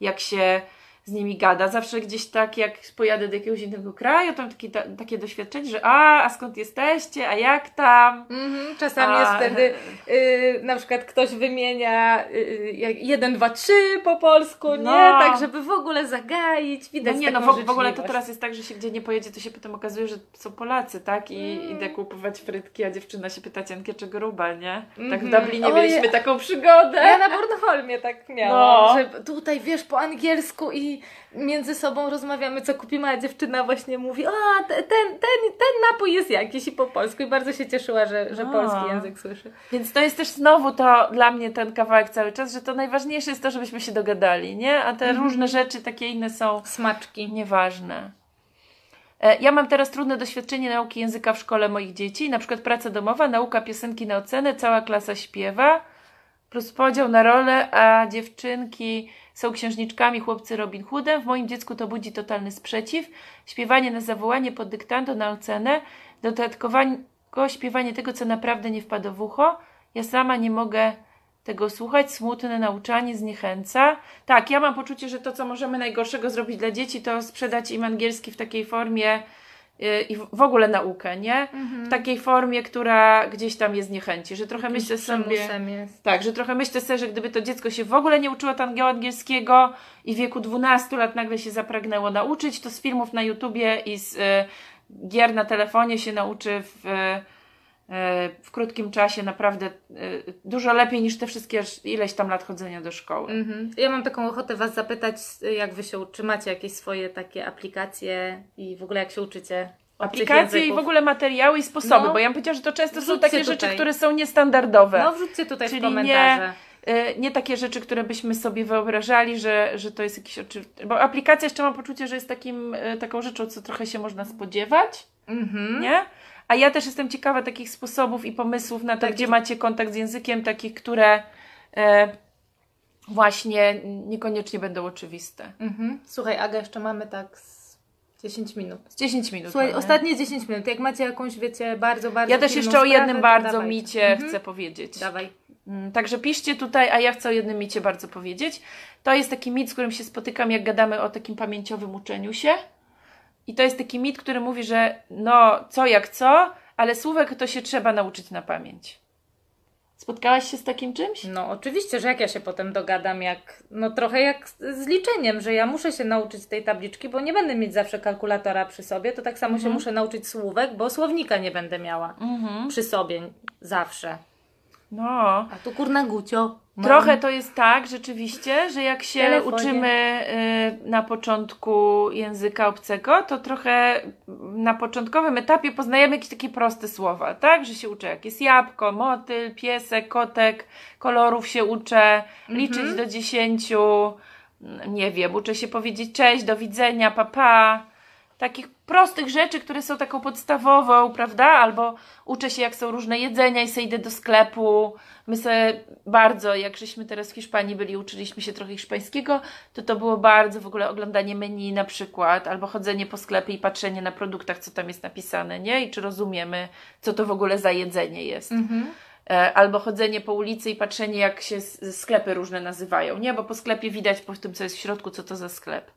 jak się z nimi gada. Zawsze gdzieś tak, jak pojadę do jakiegoś innego kraju, to mam taki, ta, takie doświadczenie, że a, a skąd jesteście, a jak tam? Mhm, czasami A, jest wtedy, y, na przykład ktoś wymienia y, jak jeden, dwa, trzy po polsku, nie? No. Tak, żeby w ogóle zagaić, No widać nie, no w, w ogóle to teraz jest tak, że się gdzie nie pojedzie, to się potem okazuje, że są Polacy, tak? I Mm. idę kupować frytki, a dziewczyna się pyta cienkie czy grube, nie? Tak w Mhm. Dublinie Ojej. mieliśmy taką przygodę. Ja na Bornholmie tak miałam, No. że tutaj wiesz po angielsku i między sobą rozmawiamy, co kupimy, a dziewczyna właśnie mówi, a te- ten, ten, ten napój jest jakiś i po polsku i bardzo się cieszyła, że, że polski język słyszy. Więc to jest też znowu to dla mnie ten kawałek cały czas, że to najważniejsze jest to, żebyśmy się dogadali, nie? A te Mhm. różne rzeczy, takie inne są Smaczki. nieważne. E, Ja mam teraz trudne doświadczenie nauki języka w szkole moich dzieci, na przykład praca domowa, nauka piosenki na ocenę, cała klasa śpiewa, plus podział na role, a dziewczynki są księżniczkami, chłopcy Robin Hoodem. W moim dziecku to budzi totalny sprzeciw. Śpiewanie na zawołanie pod dyktando na ocenę. Dodatkowo śpiewanie tego, co naprawdę nie wpada w ucho. Ja sama nie mogę tego słuchać, smutne nauczanie zniechęca. Tak, ja mam poczucie, że to, co możemy najgorszego zrobić dla dzieci, to sprzedać im angielski w takiej formie i w ogóle naukę, nie? Mhm. W takiej formie, która gdzieś tam je zniechęci, że trochę myślę sobie... Jest. Tak, że trochę myślę sobie, że gdyby to dziecko się w ogóle nie uczyło tangiego angielskiego i w wieku 12 lat nagle się zapragnęło nauczyć, to z filmów na YouTubie i z y, gier na telefonie się nauczy w, y, w krótkim czasie naprawdę y, dużo lepiej niż te wszystkie ileś tam lat chodzenia do szkoły. Mhm. Ja mam taką ochotę Was zapytać, jak Wy się uczy, macie jakieś swoje takie aplikacje i w ogóle jak się uczycie Aplikacje i w ogóle materiały i sposoby, No. bo ja bym powiedziała, że to często są takie rzeczy, tutaj. które są niestandardowe. No wrzućcie tutaj Czyli w komentarze. Y, nie takie rzeczy, które byśmy sobie wyobrażali, że, że to jest jakiś oczywisty. Bo aplikacja jeszcze mam poczucie, że jest takim, y, taką rzeczą, co trochę się można spodziewać, Mhm. nie? A ja też jestem ciekawa takich sposobów i pomysłów na to, Tak. gdzie macie kontakt z językiem, takich, które e, właśnie niekoniecznie będą oczywiste. Mhm. Słuchaj, Aga, jeszcze mamy tak z 10 minut. Z 10 minut. Słuchaj, mamy. ostatnie 10 minut. Jak macie jakąś, wiecie, bardzo, bardzo Ja też jeszcze o jednym bardzo dawajcie. micie Mhm. chcę powiedzieć. Dawaj. Mm, Także piszcie tutaj, a ja chcę o jednym micie bardzo powiedzieć. To jest taki mit, z którym się spotykam, jak gadamy o takim pamięciowym uczeniu się. I to jest taki mit, który mówi, że no co jak co, ale słówek to się trzeba nauczyć na pamięć. Spotkałaś się z takim czymś? No oczywiście, że jak ja się potem dogadam, jak, no trochę jak z, liczeniem, że ja muszę się nauczyć tej tabliczki, bo nie będę mieć zawsze kalkulatora przy sobie, to tak samo się muszę nauczyć słówek, bo słownika nie będę miała Mhm. przy sobie zawsze. No. A tu kurna gucio. Mam- Trochę to jest tak rzeczywiście, że jak się telefonie. uczymy y, na początku języka obcego, to trochę na początkowym etapie poznajemy jakieś takie proste słowa, tak? Że się uczę jak jest jabłko, motyl, piesek, kotek, kolorów się uczę, liczyć do dziesięciu, nie wiem, uczę się powiedzieć cześć, do widzenia, papa. Takich prostych rzeczy, które są taką podstawową, prawda? Albo uczę się, jak są różne jedzenia i sobie idę do sklepu. My sobie bardzo, jak żeśmy teraz w Hiszpanii byli, uczyliśmy się trochę hiszpańskiego, to to było bardzo w ogóle oglądanie menu na przykład, albo chodzenie po sklepie i patrzenie na produktach, co tam jest napisane, nie? I czy rozumiemy, co to w ogóle za jedzenie jest. Mhm. E, albo chodzenie po ulicy i patrzenie, jak się sklepy różne nazywają, nie? Bo po sklepie widać po tym, co jest w środku, co to za sklep.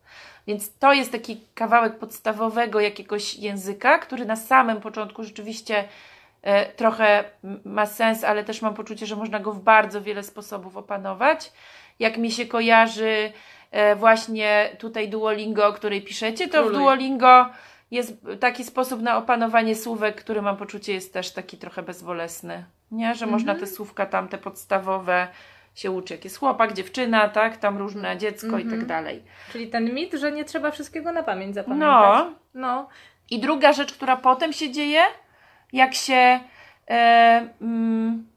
Więc to jest taki kawałek podstawowego jakiegoś języka, który na samym początku rzeczywiście e, trochę ma sens, ale też mam poczucie, że można go w bardzo wiele sposobów opanować. Jak mi się kojarzy e, właśnie tutaj Duolingo, o której piszecie, to w Króluj. Duolingo jest taki sposób na opanowanie słówek, który mam poczucie jest też taki trochę bezbolesny. Nie, że można te słówka tam, te podstawowe się uczy, jak jest chłopak, dziewczyna, tak, tam różne dziecko i tak dalej. Czyli ten mit, że nie trzeba wszystkiego na pamięć zapamiętać. No. No. I druga rzecz, która potem się dzieje, jak się e, mm,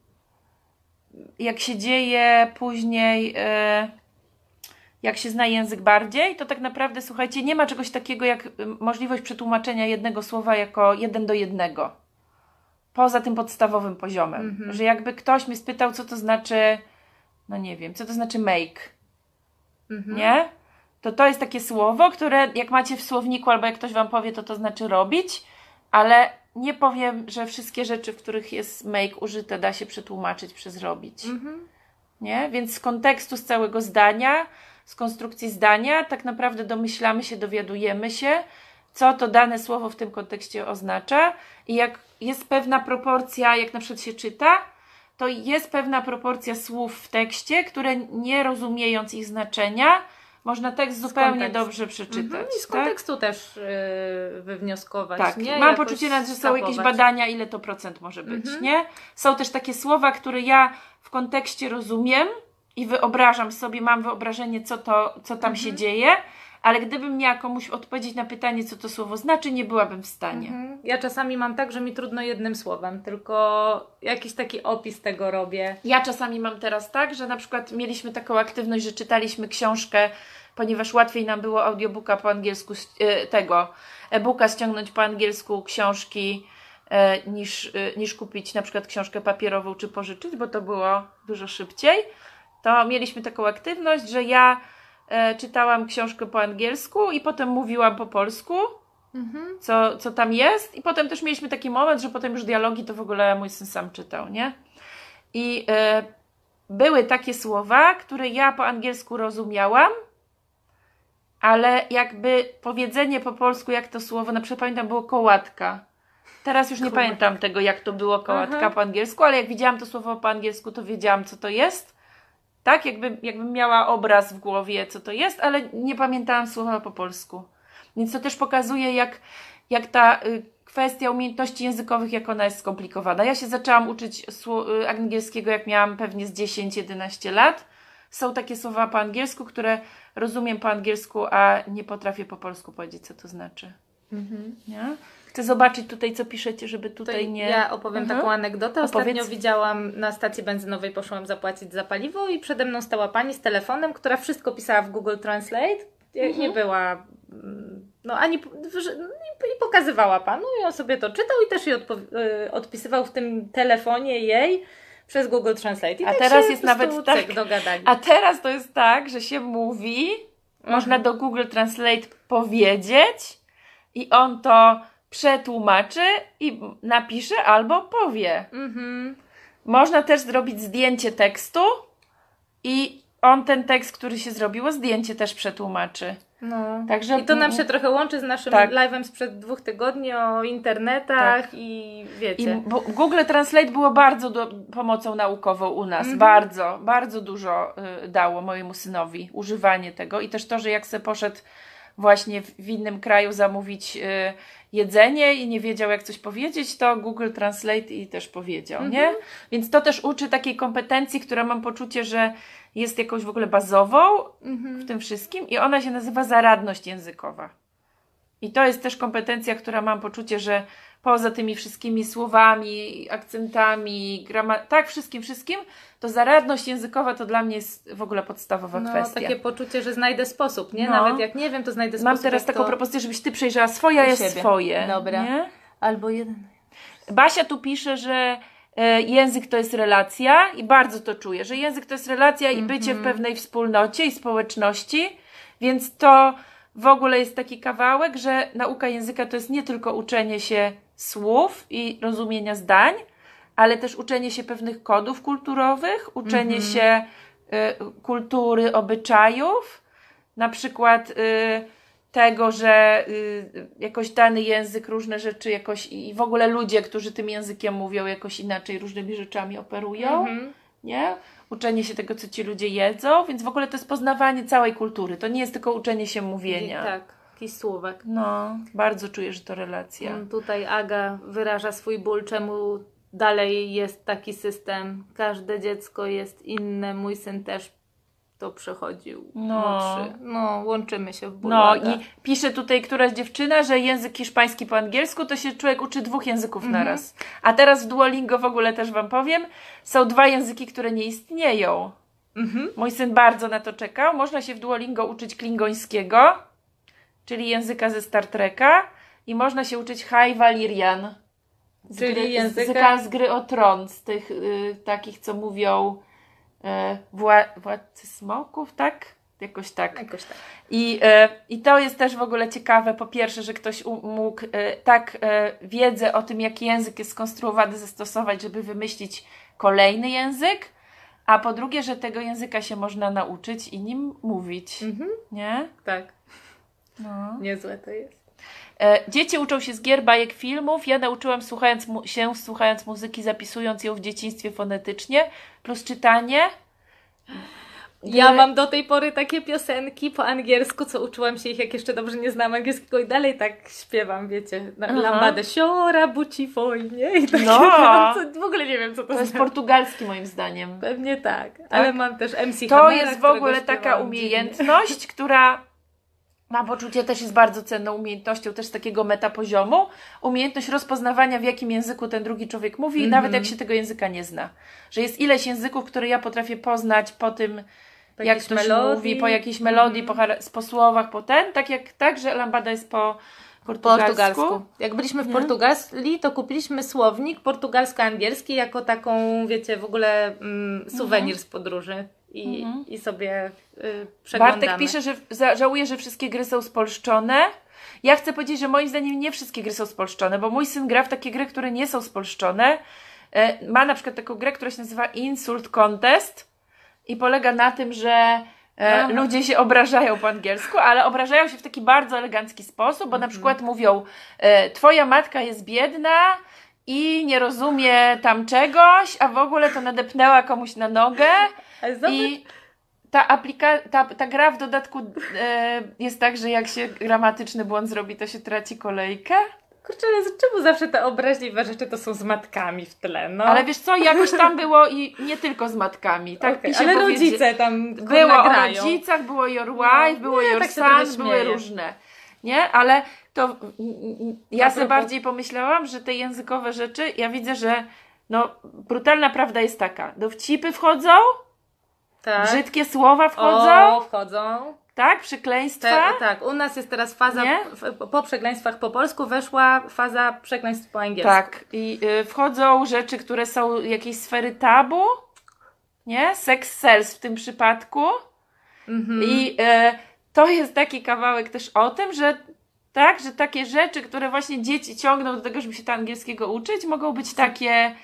jak się dzieje później e, jak się zna język bardziej, to tak naprawdę, słuchajcie, nie ma czegoś takiego jak y, możliwość przetłumaczenia jednego słowa jako jeden do jednego. Poza tym podstawowym poziomem. Mhm. Że jakby ktoś mnie spytał, co to znaczy, no nie wiem, co to znaczy make, Mhm. nie? To to jest takie słowo, które jak macie w słowniku albo jak ktoś Wam powie, to to znaczy robić, ale nie powiem, że wszystkie rzeczy, w których jest make użyte, da się przetłumaczyć przez robić. Mhm. Nie? Więc z kontekstu, z całego zdania, z konstrukcji zdania, tak naprawdę domyślamy się, dowiadujemy się, co to dane słowo w tym kontekście oznacza i jak jest pewna proporcja, jak na przykład się czyta, to jest pewna proporcja słów w tekście, które nie rozumiejąc ich znaczenia, można tekst zupełnie dobrze przeczytać. Mhm. I z tak? kontekstu też yy, wywnioskować. Tak, nie? mam Jakoś poczucie że są jakieś skapować. badania, ile to procent może być, Mhm. nie? Są też takie słowa, które ja w kontekście rozumiem i wyobrażam sobie, mam wyobrażenie, co, to, co tam Mhm. się dzieje, ale gdybym miała komuś odpowiedzieć na pytanie, co to słowo znaczy, nie byłabym w stanie. Mhm. Ja czasami mam tak, że mi trudno jednym słowem, tylko jakiś taki opis tego robię. Ja czasami mam teraz tak, że na przykład mieliśmy taką aktywność, że czytaliśmy książkę, ponieważ łatwiej nam było audiobooka po angielsku, e, tego e-booka ściągnąć po angielsku książki e, niż, e, niż kupić na przykład książkę papierową czy pożyczyć, bo to było dużo szybciej. To mieliśmy taką aktywność, że ja e, czytałam książkę po angielsku i potem mówiłam po polsku, Mhm. co, co tam jest. I potem też mieliśmy taki moment, że potem już dialogi to w ogóle mój syn sam czytał, nie? I e, były takie słowa, które ja po angielsku rozumiałam, ale jakby powiedzenie po polsku, jak to słowo, na przykład pamiętam, było kołatka. Teraz już nie Kołatka. pamiętam tego, jak to było kołatka Aha. po angielsku, ale jak widziałam to słowo po angielsku, to wiedziałam, co to jest. Tak, jakby, jakbym miała obraz w głowie, co to jest, ale nie pamiętałam słowa po polsku. Więc to też pokazuje, jak, jak ta y, kwestia umiejętności językowych, jak ona jest skomplikowana. Ja się zaczęłam uczyć y, angielskiego, jak miałam pewnie z 10-11 lat. Są takie słowa po angielsku, które rozumiem po angielsku, a nie potrafię po polsku powiedzieć, co to znaczy. Mhm. Nie? Chcę zobaczyć tutaj, co piszecie, żeby To tutaj nie... Ja opowiem Mhm. taką anegdotę. Ostatnio Opowiedz. widziałam na stacji benzynowej, poszłam zapłacić za paliwo i przede mną stała pani z telefonem, która wszystko pisała w Google Translate. Mhm. Nie była, mm, no ani i pokazywała panu i on sobie to czytał i też jej y, odpisywał w tym telefonie jej przez Google Translate. I A tak teraz jest nawet tak- cyk dogadali. A teraz to jest tak, że się mówi, Mhm. można do Google Translate powiedzieć i on to przetłumaczy i napisze albo powie. Mhm. Można też zrobić zdjęcie tekstu i on ten tekst, który się zrobiło, zdjęcie też przetłumaczy. No. Także I to nam się trochę łączy z naszym Tak. live'em sprzed dwóch tygodni o internetach i I wiecie. bo Google Translate było bardzo do, pomocą naukową u nas. Mhm. Bardzo, bardzo dużo y, dało mojemu synowi używanie tego. I też to, że jak se poszedł właśnie w, w innym kraju zamówić y, jedzenie i nie wiedział jak coś powiedzieć, to Google Translate i też powiedział, nie? Mhm. Więc to też uczy takiej kompetencji, która mam poczucie, że jest jakąś w ogóle bazową Mhm. w tym wszystkim i ona się nazywa zaradność językowa. I to jest też kompetencja, która mam poczucie, że poza tymi wszystkimi słowami, akcentami, grama- tak, wszystkim, wszystkim, to zaradność językowa to dla mnie jest w ogóle podstawowa No, kwestia. takie poczucie, że znajdę sposób, nie? No. Nawet jak nie wiem, to znajdę sposób. Mam teraz taką to... propozycję, żebyś ty przejrzała swoje, a ja siebie. swoje. Dobra. Nie? Albo jeden. Basia tu pisze, że e, język to jest relacja i bardzo to czuję, że język to jest relacja i bycie w pewnej wspólnocie i społeczności, więc to w ogóle jest taki kawałek, że nauka języka to jest nie tylko uczenie się słów i rozumienia zdań, ale też uczenie się pewnych kodów kulturowych, uczenie się e, kultury, obyczajów, na przykład y, tego, że y, jakoś dany język, różne rzeczy jakoś i w ogóle ludzie, którzy tym językiem mówią, jakoś inaczej różnymi rzeczami operują, Mhm. nie? Uczenie się tego, co ci ludzie jedzą, więc w ogóle to jest poznawanie całej kultury. To nie jest tylko uczenie się mówienia. Tak, jakiś słówek. No, bardzo czuję, że to relacja. Mm, Tutaj Aga wyraża swój ból, czemu dalej jest taki system. Każde dziecko jest inne. Mój syn też to przechodził. No. No, łączymy się w bólu. No i pisze tutaj któraś dziewczyna, że język hiszpański po angielsku to się człowiek uczy dwóch języków Mhm. naraz. A teraz w Duolingo w ogóle też Wam powiem, są dwa języki, które nie istnieją. Mhm. Mój syn bardzo na to czekał. Można się w Duolingo uczyć klingońskiego, czyli języka ze Star Treka i można się uczyć High Valyrian. Z Czyli gry, języka- z, języka z gry o tron, z tych y, takich, co mówią y, wła, władcy smoków, tak? Jakoś tak. Jakoś tak. I, e, I to jest też w ogóle ciekawe, po pierwsze, że ktoś mógł e, tak e, wiedzę o tym, jaki język jest skonstruowany, zastosować, żeby wymyślić kolejny język, a po drugie, że tego języka się można nauczyć i nim mówić, Mhm. nie? Tak, No. niezłe to jest. E, dzieci uczą się z gier, bajek, filmów. Ja nauczyłam słuchając mu- się, słuchając muzyki, zapisując ją w dzieciństwie fonetycznie, plus czytanie. Ja Gry- mam do tej pory takie piosenki po angielsku, co uczyłam się ich, jak jeszcze dobrze nie znam angielskiego i dalej tak śpiewam, wiecie, na lambadę siora buci fojnie i takie, No. co, w ogóle nie wiem, co to, To jest znaczy. portugalski moim zdaniem. Pewnie tak, ale mam też MC To Hammera, jest w ogóle taka dziwnie. umiejętność, która mam poczucie też jest bardzo cenną umiejętnością, też z takiego metapoziomu. Umiejętność rozpoznawania, w jakim języku ten drugi człowiek mówi, Mhm. nawet jak się tego języka nie zna. Że jest ileś języków, które ja potrafię poznać po tym, Po jak ktoś melodii. mówi, po jakiejś melodii, Mhm. po, po słowach, po ten, tak jak tak, że lambada jest po, portugalsku. portugalsku. Jak byliśmy w Nie? Portugalii, to kupiliśmy słownik portugalsko-angielski jako taką, wiecie, w ogóle mm, suwenir z podróży. I, Mhm. i sobie y, przeglądamy. Bartek pisze, że żałuje, że wszystkie gry są spolszczone. Ja chcę powiedzieć, że moim zdaniem nie wszystkie gry są spolszczone, bo mój syn gra w takie gry, które nie są spolszczone. E, Ma na przykład taką grę, która się nazywa Insult Contest i polega na tym, że e, Aha. ludzie się obrażają po angielsku, ale obrażają się w taki bardzo elegancki sposób, bo na przykład mówią e, twoja matka jest biedna i nie rozumie tam czegoś, a w ogóle to nadepnęła komuś na nogę. Ale zobacz, I ta, ta, ta gra w dodatku e, jest tak, że jak się gramatyczny błąd zrobi, to się traci kolejkę. kurczę, ale czemu zawsze te obraźliwe rzeczy to są z matkami w tle, no? Ale wiesz co, jakoś tam było i nie tylko z matkami. Tak się ale powiedzie- rodzice tam Było o grają. rodzicach, było your wife, No, było ja your tak son, były różne. Nie? Ale to ja sobie bardziej pomyślałam, że te językowe rzeczy, ja widzę, że no, brutalna prawda jest taka. Dowcipy wchodzą, tak. brzydkie słowa wchodzą, O, wchodzą. tak? Przekleństwa. Te, tak, u nas jest teraz faza, po przekleństwach po polsku weszła faza przekleństw po angielsku. Tak, i y, wchodzą rzeczy, które są jakiejś sfery tabu, nie? Sex sells w tym przypadku. Mhm. I y, to jest taki kawałek też o tym, że tak, że takie rzeczy, które właśnie dzieci ciągną do tego, żeby się to angielskiego uczyć, mogą być takie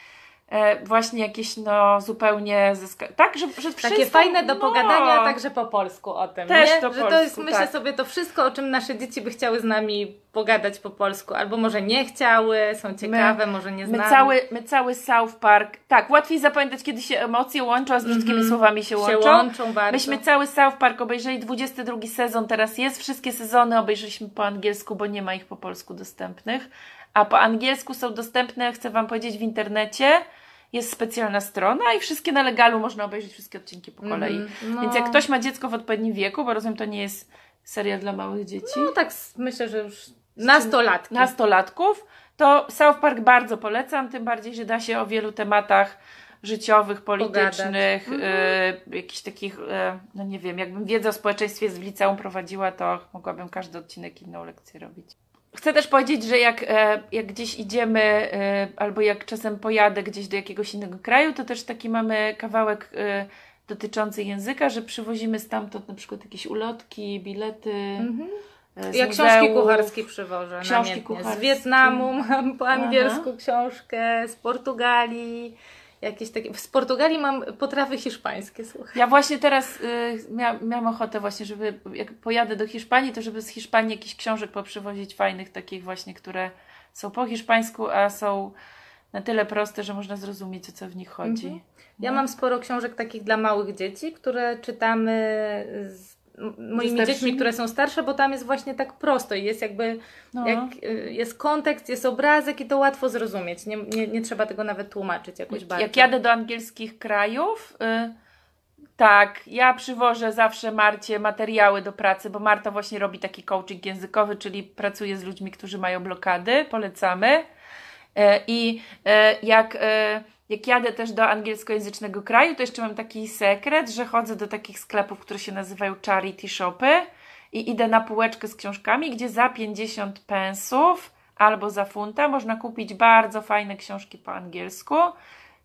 właśnie jakieś no zupełnie zyska- tak, że, że Takie wszystko, fajne do no, pogadania także po polsku o tym, Też nie? po Że to jest, polsku, myślę tak. sobie, to wszystko, o czym nasze dzieci by chciały z nami pogadać po polsku, albo może nie chciały, są ciekawe, może nie My znają. cały, my cały South Park, tak, łatwiej zapamiętać, kiedy się emocje łączą, a z brzydkimi Mhm. słowami się łączą. się łączą bardzo. Myśmy cały South Park obejrzeli, 22 sezon teraz jest, wszystkie sezony obejrzeliśmy po angielsku, bo nie ma ich po polsku dostępnych, a po angielsku są dostępne, chcę Wam powiedzieć, w internecie, jest specjalna strona i wszystkie na legalu można obejrzeć wszystkie odcinki po kolei. Mhm. No. Więc jak ktoś ma dziecko w odpowiednim wieku, bo rozumiem, to nie jest serial dla małych dzieci, No tak, myślę, że już nastolatki. nastolatków, to South Park bardzo polecam, tym bardziej, że da się o wielu tematach życiowych, politycznych, Pogadać. y, jakichś takich, y, no nie wiem, jakbym wiedzę o społeczeństwie z liceum prowadziła, to mogłabym każdy odcinek inną lekcję robić. Chcę też powiedzieć, że jak, e, jak gdzieś idziemy, e, albo jak czasem pojadę gdzieś do jakiegoś innego kraju, to też taki mamy kawałek e, dotyczący języka, że przywozimy stamtąd na przykład jakieś ulotki, bilety. Mhm. Ja książki kucharskie przywożę Książki namiętnie. kucharskie. Z Wietnamu mam po angielsku książkę, z Portugalii, jakieś takie... Z Portugalii mam potrawy hiszpańskie, słuchaj. Ja właśnie teraz y, mia, miałam ochotę właśnie, żeby jak pojadę do Hiszpanii, to żeby z Hiszpanii jakichś książek poprzywozić fajnych, takich właśnie, które są po hiszpańsku, a są na tyle proste, że można zrozumieć, o co w nich chodzi. Mhm. Ja No. mam sporo książek takich dla małych dzieci, które czytamy z moimi dziećmi, które są starsze, bo tam jest właśnie tak prosto i jest jakby, No. jak, y, jest kontekst, jest obrazek i to łatwo zrozumieć. Nie, nie, nie trzeba tego nawet tłumaczyć jakoś bardzo. Jak jadę do angielskich krajów, y, tak, ja przywożę zawsze Marcie materiały do pracy, bo Marta właśnie robi taki coaching językowy, czyli pracuje z ludźmi, którzy mają blokady, polecamy. E, I e, jak, e, jak jadę też do angielskojęzycznego kraju, to jeszcze mam taki sekret, że chodzę do takich sklepów, które się nazywają charity shopy i idę na półeczkę z książkami, gdzie za 50 pensów albo za funta można kupić bardzo fajne książki po angielsku.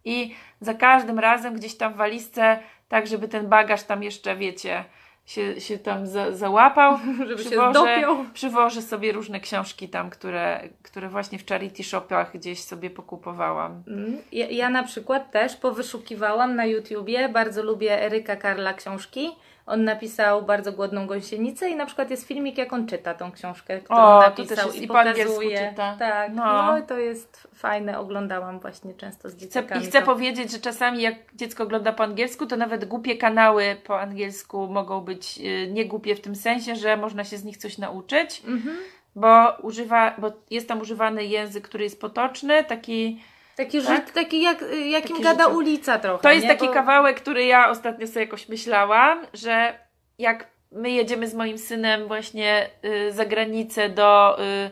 I za każdym razem gdzieś tam w walizce, tak żeby ten bagaż tam jeszcze, wiecie, się, się tam za, załapał, żeby się przywożę, zdopiął. przywożę sobie różne książki tam, które, które właśnie w charity shopach gdzieś sobie pokupowałam. Mm, Ja, ja na przykład też powyszukiwałam na YouTubie, bardzo lubię Eryka Karla książki. On napisał bardzo głodną gąsienicę i na przykład jest filmik, jak on czyta tą książkę, którą O, napisał i i pokazuje. czyta. Tak, No. no. to jest fajne, oglądałam właśnie często z dzieciakami. I chcę to. powiedzieć, że czasami jak dziecko ogląda po angielsku, to nawet głupie kanały po angielsku mogą być y, nie głupie w tym sensie, że można się z nich coś nauczyć, Mhm. bo, używa, bo jest tam używany język, który jest potoczny, taki Taki, Tak? żyt, taki jak, jakim Taki gada życiowy. ulica trochę. To jest nie? taki Bo- kawałek, który ja ostatnio sobie jakoś myślałam, że jak my jedziemy z moim synem właśnie y, za granicę do, y,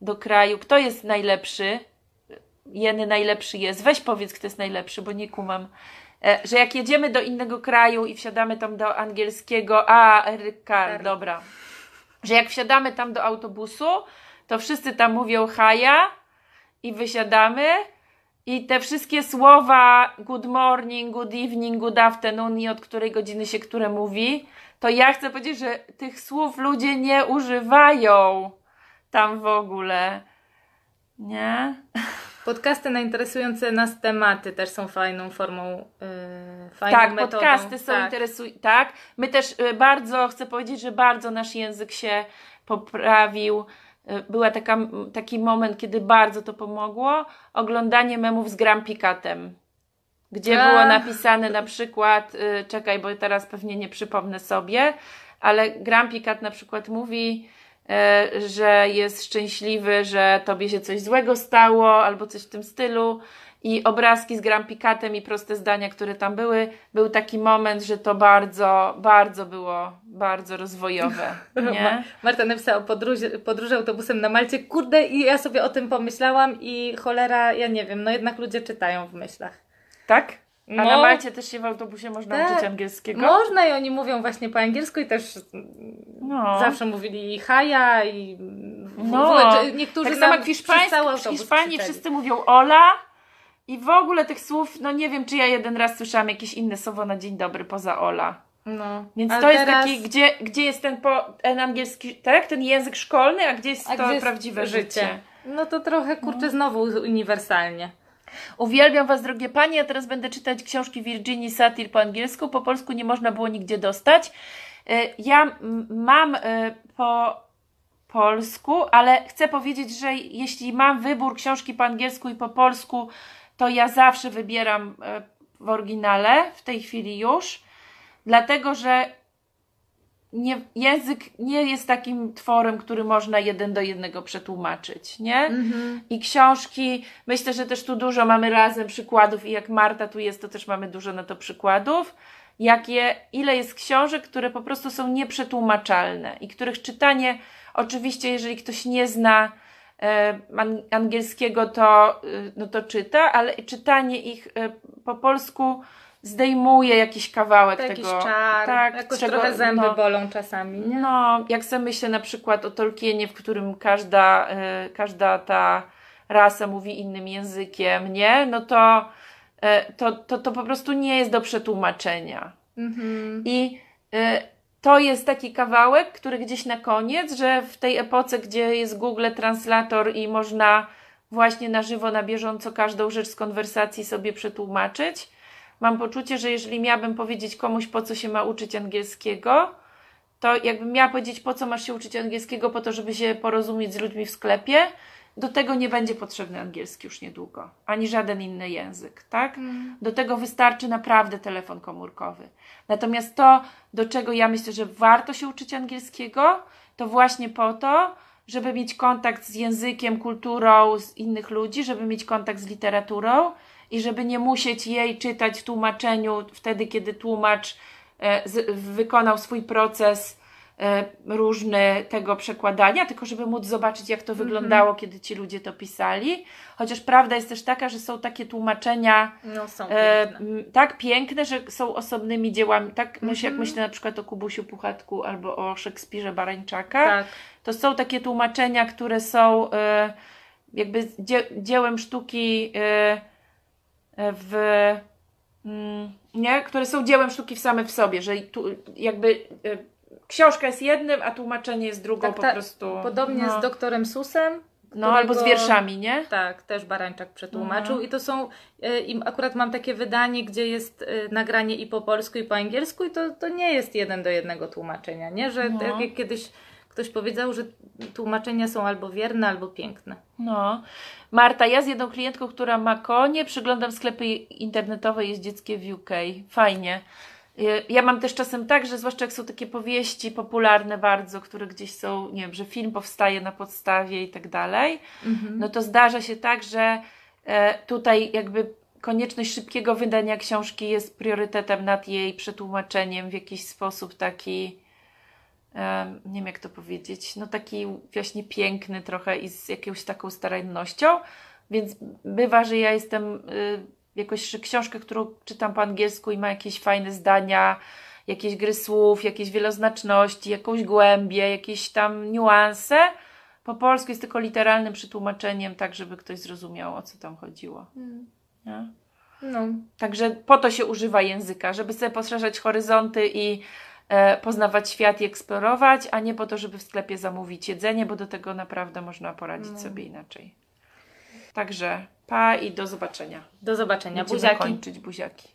do kraju, kto jest najlepszy? Jeny najlepszy jest. Weź powiedz, kto jest najlepszy, bo nie kumam. E, że jak jedziemy do innego kraju i wsiadamy tam do angielskiego, a Eryka, Tak. dobra, że jak wsiadamy tam do autobusu, to wszyscy tam mówią haja i wysiadamy i te wszystkie słowa good morning, good evening, good afternoon i od której godziny się które mówi, to ja chcę powiedzieć, że tych słów ludzie nie używają tam w ogóle. Nie? Podcasty na interesujące nas tematy też są fajną formą, yy, fajną tak, metodą. podcasty są tak. interesujące. Tak, my też y, bardzo, chcę powiedzieć, że bardzo nasz język się poprawił. Y, Była taka, taki moment, kiedy bardzo to pomogło. Oglądanie memów z Grampikatem. Gdzie A. było napisane na przykład, y, czekaj, bo teraz pewnie nie przypomnę sobie, ale Grampikat na przykład mówi, y, że jest szczęśliwy, że tobie się coś złego stało, albo coś w tym stylu. I obrazki z Grampikatem i proste zdania, które tam były, był taki moment, że to bardzo, bardzo było, bardzo rozwojowe. Nie? Marta napisała o podróży, podróży autobusem na Malcie. Kurde, i ja sobie o tym pomyślałam i cholera, ja nie wiem, no jednak ludzie czytają w myślach. Tak? A No. na Malcie też się w autobusie można Tak. uczyć angielskiego? Można i oni mówią właśnie po angielsku i też No. zawsze mówili haja i w No. ogóle, że niektórzy tak samo jak w, w autobus Hiszpanii wszyscy mówią ola i w ogóle tych słów, no nie wiem, czy ja jeden raz słyszałam jakieś inne słowo na dzień dobry poza ola. No. Więc to jest teraz- taki, gdzie, gdzie jest ten, po, ten angielski, tak? Ten język szkolny, a gdzie jest a to gdzie jest prawdziwe życie. No to trochę, kurczę, znowu uniwersalnie. Uwielbiam Was, drogie Panie. Ja teraz będę czytać książki Virginii Satir po angielsku. Po polsku nie można było nigdzie dostać. E, Ja mam e, po polsku, ale chcę powiedzieć, że jeśli mam wybór książki po angielsku i po polsku, to ja zawsze wybieram e, w oryginale, w tej chwili już, dlatego że nie, język nie jest takim tworem, który można jeden do jednego przetłumaczyć, nie? Mhm. I książki, myślę, że też tu dużo mamy razem przykładów i jak Marta tu jest, to też mamy dużo na to przykładów. Jakie, ile jest książek, które po prostu są nieprzetłumaczalne i których czytanie, oczywiście, jeżeli ktoś nie zna angielskiego, to, y, no to czyta, ale czytanie ich e, po polsku zdejmuje jakiś kawałek To jakiś tego. czar, tak, jakoś czego- trochę zęby no, bolą czasami, nie? no, jak sobie myślę na przykład o Tolkienie, w którym każda, e, każda ta rasa mówi innym językiem, nie? No to, e, to, to, to po prostu nie jest do przetłumaczenia. Mhm. I e, to jest taki kawałek, który gdzieś na koniec, że w tej epoce, gdzie jest Google Translator i można właśnie na żywo, na bieżąco każdą rzecz z konwersacji sobie przetłumaczyć, mam poczucie, że jeżeli miałabym powiedzieć komuś, po co się ma uczyć angielskiego, to jakbym miała powiedzieć, po co masz się uczyć angielskiego, po to, żeby się porozumieć z ludźmi w sklepie, do tego nie będzie potrzebny angielski już niedługo, ani żaden inny język, tak? Do tego wystarczy naprawdę telefon komórkowy. Natomiast to, do czego ja myślę, że warto się uczyć angielskiego, to właśnie po to, żeby mieć kontakt z językiem, kulturą z innych ludzi, żeby mieć kontakt z literaturą i żeby nie musieć jej czytać w tłumaczeniu wtedy, kiedy tłumacz e, wykonał swój proces e, różny tego przekładania, tylko żeby móc zobaczyć, jak to wyglądało, kiedy ci ludzie to pisali. Chociaż prawda jest też taka, że są takie tłumaczenia No są e, piękne. m, tak piękne, że są osobnymi dziełami. Tak, myślę, jak Mhm. myślę na przykład o Kubusiu Puchatku albo o Szekspirze Barańczaka, Tak. to są takie tłumaczenia, które są e, jakby dzie, dziełem sztuki e, e, w mm, nie? które są dziełem sztuki w same w sobie, że tu jakby e, książka jest jednym, a tłumaczenie jest drugą Tak, po tak. prostu. Podobnie no, z doktorem Susem. no albo z którego- wierszami, nie? Tak, też Barańczak przetłumaczył Mhm. i to są, e, i akurat mam takie wydanie, gdzie jest e, nagranie i po polsku i po angielsku i to, to nie jest jeden do jednego tłumaczenia, nie? Że No. tak jak kiedyś ktoś powiedział, że tłumaczenia są albo wierne, albo piękne. No. Marta, ja z jedną klientką, która ma konie, przyglądam sklepy internetowe, jest dzieckie w UK. Fajnie. Y, Ja mam też czasem tak, że zwłaszcza jak są takie powieści popularne bardzo, które gdzieś są, nie wiem, że film powstaje na podstawie i tak dalej, no to zdarza się tak, że e, tutaj jakby konieczność szybkiego wydania książki jest priorytetem nad jej przetłumaczeniem w jakiś sposób taki, em, nie wiem jak to powiedzieć, no taki właśnie piękny trochę i z jakąś taką starannością, więc bywa, że ja jestem jakoś że książkę, którą czytam po angielsku i ma jakieś fajne zdania, jakieś gry słów, jakieś wieloznaczności, jakąś głębię, jakieś tam niuanse, Po polsku jest tylko literalnym przetłumaczeniem, tak żeby ktoś zrozumiał, o co tam chodziło. Nie? No. Także po to się używa języka, żeby sobie poszerzać horyzonty i e, poznawać świat i eksplorować, a nie po to, żeby w sklepie zamówić jedzenie, bo do tego naprawdę można poradzić No. sobie inaczej. Także pa i do zobaczenia. Do zobaczenia. Będziemy Buziaki. kończyć buziaki.